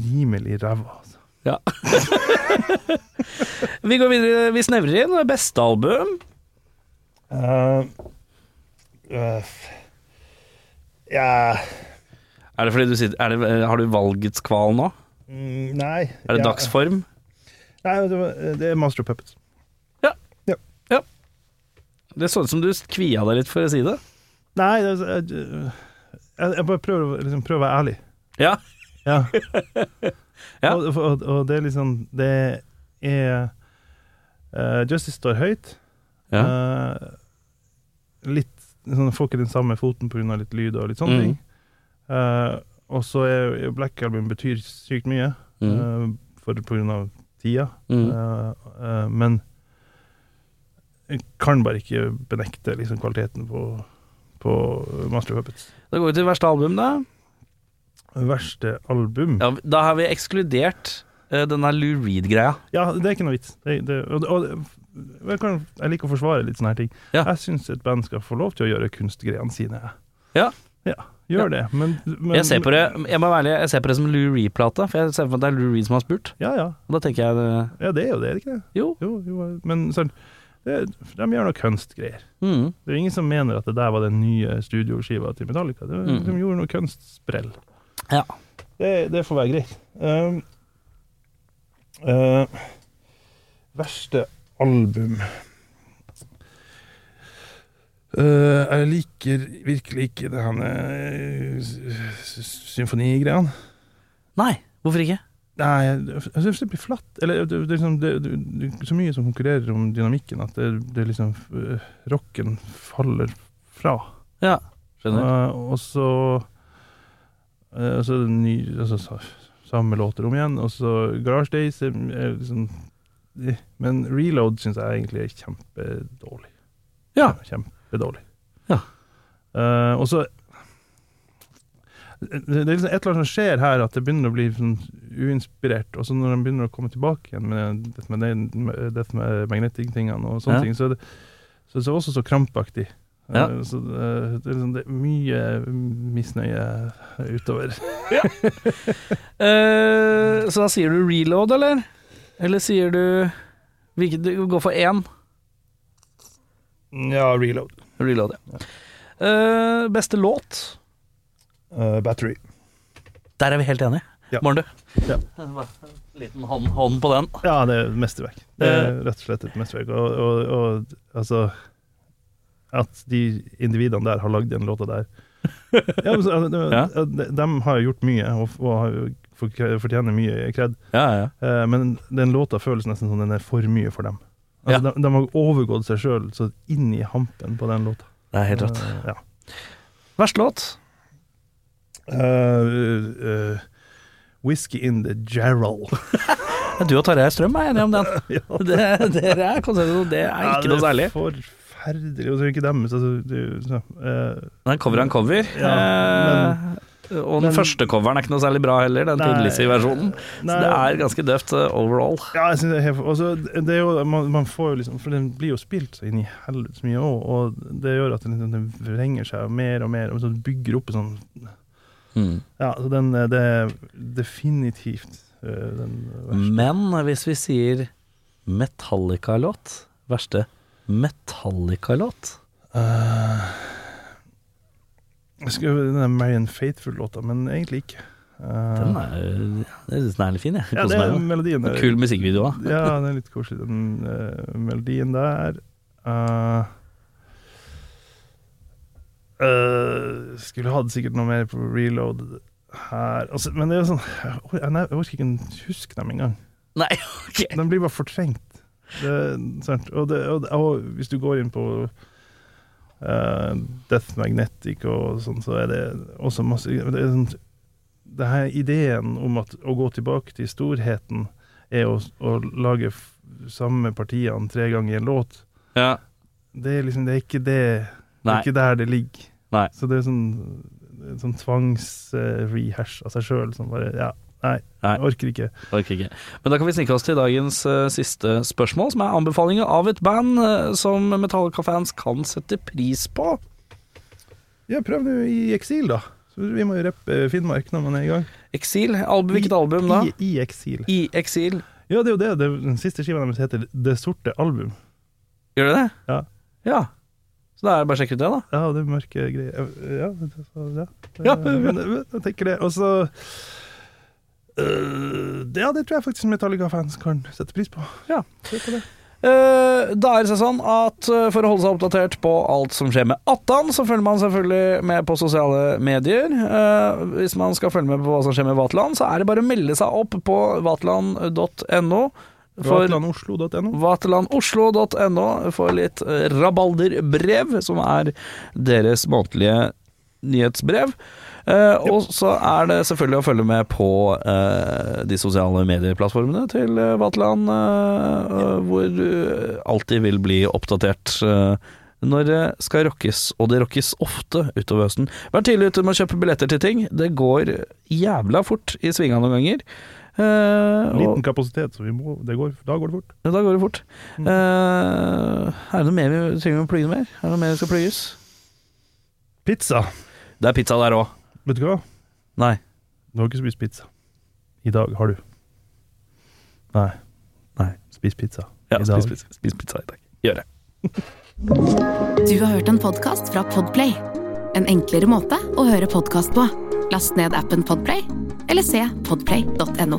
rimelig ræva. Ja. vi går videre, vi snevrer inn. Beste album? Uh, uh, ja Er det fordi du sitter er det, Har du valgets kval nå? mm, Nei. Er det ja. dagsform? Nei, det, er Master er Ja. ja. ja. Det så ut som du kvia deg litt for å si det. Nei, det, jeg, jeg, jeg bare prøver, liksom, prøver å være ærlig. Ja. Ja. Ja. Og, og, og det er liksom Det er uh, Justice står høyt. Ja. Uh, litt sånn, Får ikke den samme foten pga. litt lyd og litt sånne Mm. ting. Uh, og så er Black Album betyr sykt mye Mm. uh, for pga. tida. Mm. Uh, men jeg kan bare ikke benekte liksom, kvaliteten på, på Master Puppets. Da går vi til verste album, da. Verste album? Ja, da har vi ekskludert uh, denne Lou Reed-greia. Ja, det er ikke noe vits. Det, det, og, og, jeg, kan, jeg liker å forsvare litt sånne her ting. Ja. Jeg syns et band skal få lov til å gjøre kunstgreiene sine. Ja. Ja. gjør det. Men, men Jeg ser på det Jeg må være ærlig, jeg ser på det som Lou Reed-plate, for jeg ser for meg at det er Lou Reed som har spurt. Ja, ja. Og da tenker jeg det... Ja, det er jo det, er det ikke det? Jo. Jo, jo men sånn det, De gjør noe kunstgreier. Mm. Det er ingen som mener at det der var den nye studioskiva til Metallica. Det, Mm. De gjorde noe kunstsprell. Ja. Det, det får være greit. Um, uh, verste album Uh, jeg liker virkelig ikke det her symfonigreiene. Nei, hvorfor ikke? Nei, jeg syns det blir flatt. Eller det, det, liksom, det, det, det er så mye som konkurrerer om dynamikken, at det, det liksom Rocken faller fra. Ja, skjønner. Uh, og så uh, Så er ny altså, sa- Samme låter om igjen. Og så Garage Days er, er liksom eh, Men Reload syns jeg egentlig er kjempedårlig. Ja. Kjempedårlig. Ja. Uh, og så det det er liksom et eller annet som skjer her, at det begynner å bli sånn uinspirert. Og så når de begynner å komme tilbake igjen med dette med, det- dette med magnetic-tingene og sånne Ja. ting, så er det så det også så krampaktig. Ja. Eh, Så det, det, er liksom, det er mye misnøye utover. Eh, så da sier du reload, eller? Eller sier du hvilket, Du går for én? Ja, reload. Reload, ja. Uh, beste låt? Uh, battery. Der er vi helt enige. Ja. Morn, du. Ja. Liten hånd, hånd på den. Ja, det er mesterverk. Det er rett og slett et mesterverk. Og, og, og altså At de individene der har lagd den låta der ja, så, de, Ja. de, de har gjort mye, og, og for- fortjener mye kred. Ja, ja. Eh, men den låta føles nesten som den er for mye for dem. Altså, de, de har overgått seg sjøl så inn i hampen på den låta. Det er helt rått. Uh, ja. Verste låt? Uh, eh, Whisky in the Gerald. Du og Tarjei Strøm er enige om den. ja. Det, dere er konsensus, det er ikke noe særlig. Er forferdelig. Og så ikke deres. Altså, det, så, uh, Det er cover er en cover. Ja, men, og den men- første coveren er ikke noe særlig bra heller, den tidligste Tin-Lizzie-versjonen. Så det er ganske døvt uh, overall. Ja, jeg synes det er også, det er jo, man, man får jo liksom For den blir jo spilt så inn i helvete mye òg, og det gjør at den, den vrenger seg mer og mer, og så bygger opp en sånn Ja, så den eh, Det er definitivt eh, den verste. Men hvis vi sier Metallica-låt, verste Metallica-låt Uh, jeg skulle den Marion Faithful-låta, men egentlig ikke. Uh, Den er, jeg syns den er litt fin, jeg. ja, det er den. melodien der. Kul musikkvideo òg. Ja, den er litt koselig, den uh, melodien der. Uh, Uh, skulle hatt sikkert noe mer på reload her. Altså, men det er jo sånn Jeg, or- jeg, jeg orker ikke huske dem engang. Nei, ok. De blir bare fortrengt. Det, sant? Og, det, og, og hvis du går inn på uh, Death Magnetic og sånn, så er det også masse Det er sånn det her ideen om at å gå tilbake til storheten er å, å lage samme partiene tre ganger i en låt. Ja. Det er liksom Det er ikke det Det er ikke der det ligger. Nei. Så det er sånn, sånn tvangsrehash av seg sjøl som bare Ja, nei, Nei. jeg orker ikke. Orker ikke. Men da kan vi snike oss til dagens uh, siste spørsmål, som er anbefalinger av et band uh, som Metallica-fans kan sette pris på. Ja, prøv nå i eksil, da. Så vi må jo rappe Finnmark når man er i gang. Eksil? album, hvilket album da? I, I eksil. I eksil. Ja, det er jo det. det den siste skiva deres heter Det sorte album. Gjør det det? Ja. Ja. Så da er det bare å sjekke ut det, da. Ja, det er mørke greier. Ja, det- så- ja. Ja. Men, jeg tenker det. Og så øh, Ja, det tror jeg faktisk Metallica-fans kan sette pris på. Ja. På det. Eh, da er det sånn at eh, for å holde seg oppdatert på alt som skjer med Attan, så følger man selvfølgelig med på sosiale medier. Eh, hvis man skal følge med på hva som skjer med Vaterland, så er det bare å melde seg opp på vaterland.no. Vatlandoslo.no Vaterlandoslo.no. vaterlandoslo.no for litt eh, rabalderbrev, som er deres månedlige nyhetsbrev. Eh, og så er det selvfølgelig å følge med på eh, de sosiale medieplattformene til uh, Vaterland, eh, eh, hvor du alltid vil bli oppdatert. når det skal rockes, og det rockes ofte utover høsten. Vær tidlig ute med å kjøpe billetter til ting. Det går jævla fort i svinga noen ganger. Eh, og- Liten kapasitet, så vi må, det går, da går det fort. ja, da går det fort. Mm. Eh, er det noe mer vi trenger å plugge mer? Er det noe mer som skal plugges? Pizza. Det er pizza der òg. Vet du hva? Nei. Du har ikke spist pizza. I dag har du. Nei. Nei. Spis pizza. Ja, I dag. spis, pizza. spis pizza i dag. Gjør det. Du har hørt en podkast fra Podplay. En enklere måte å høre podkast på. Last ned appen Podplay, eller se podplay.no.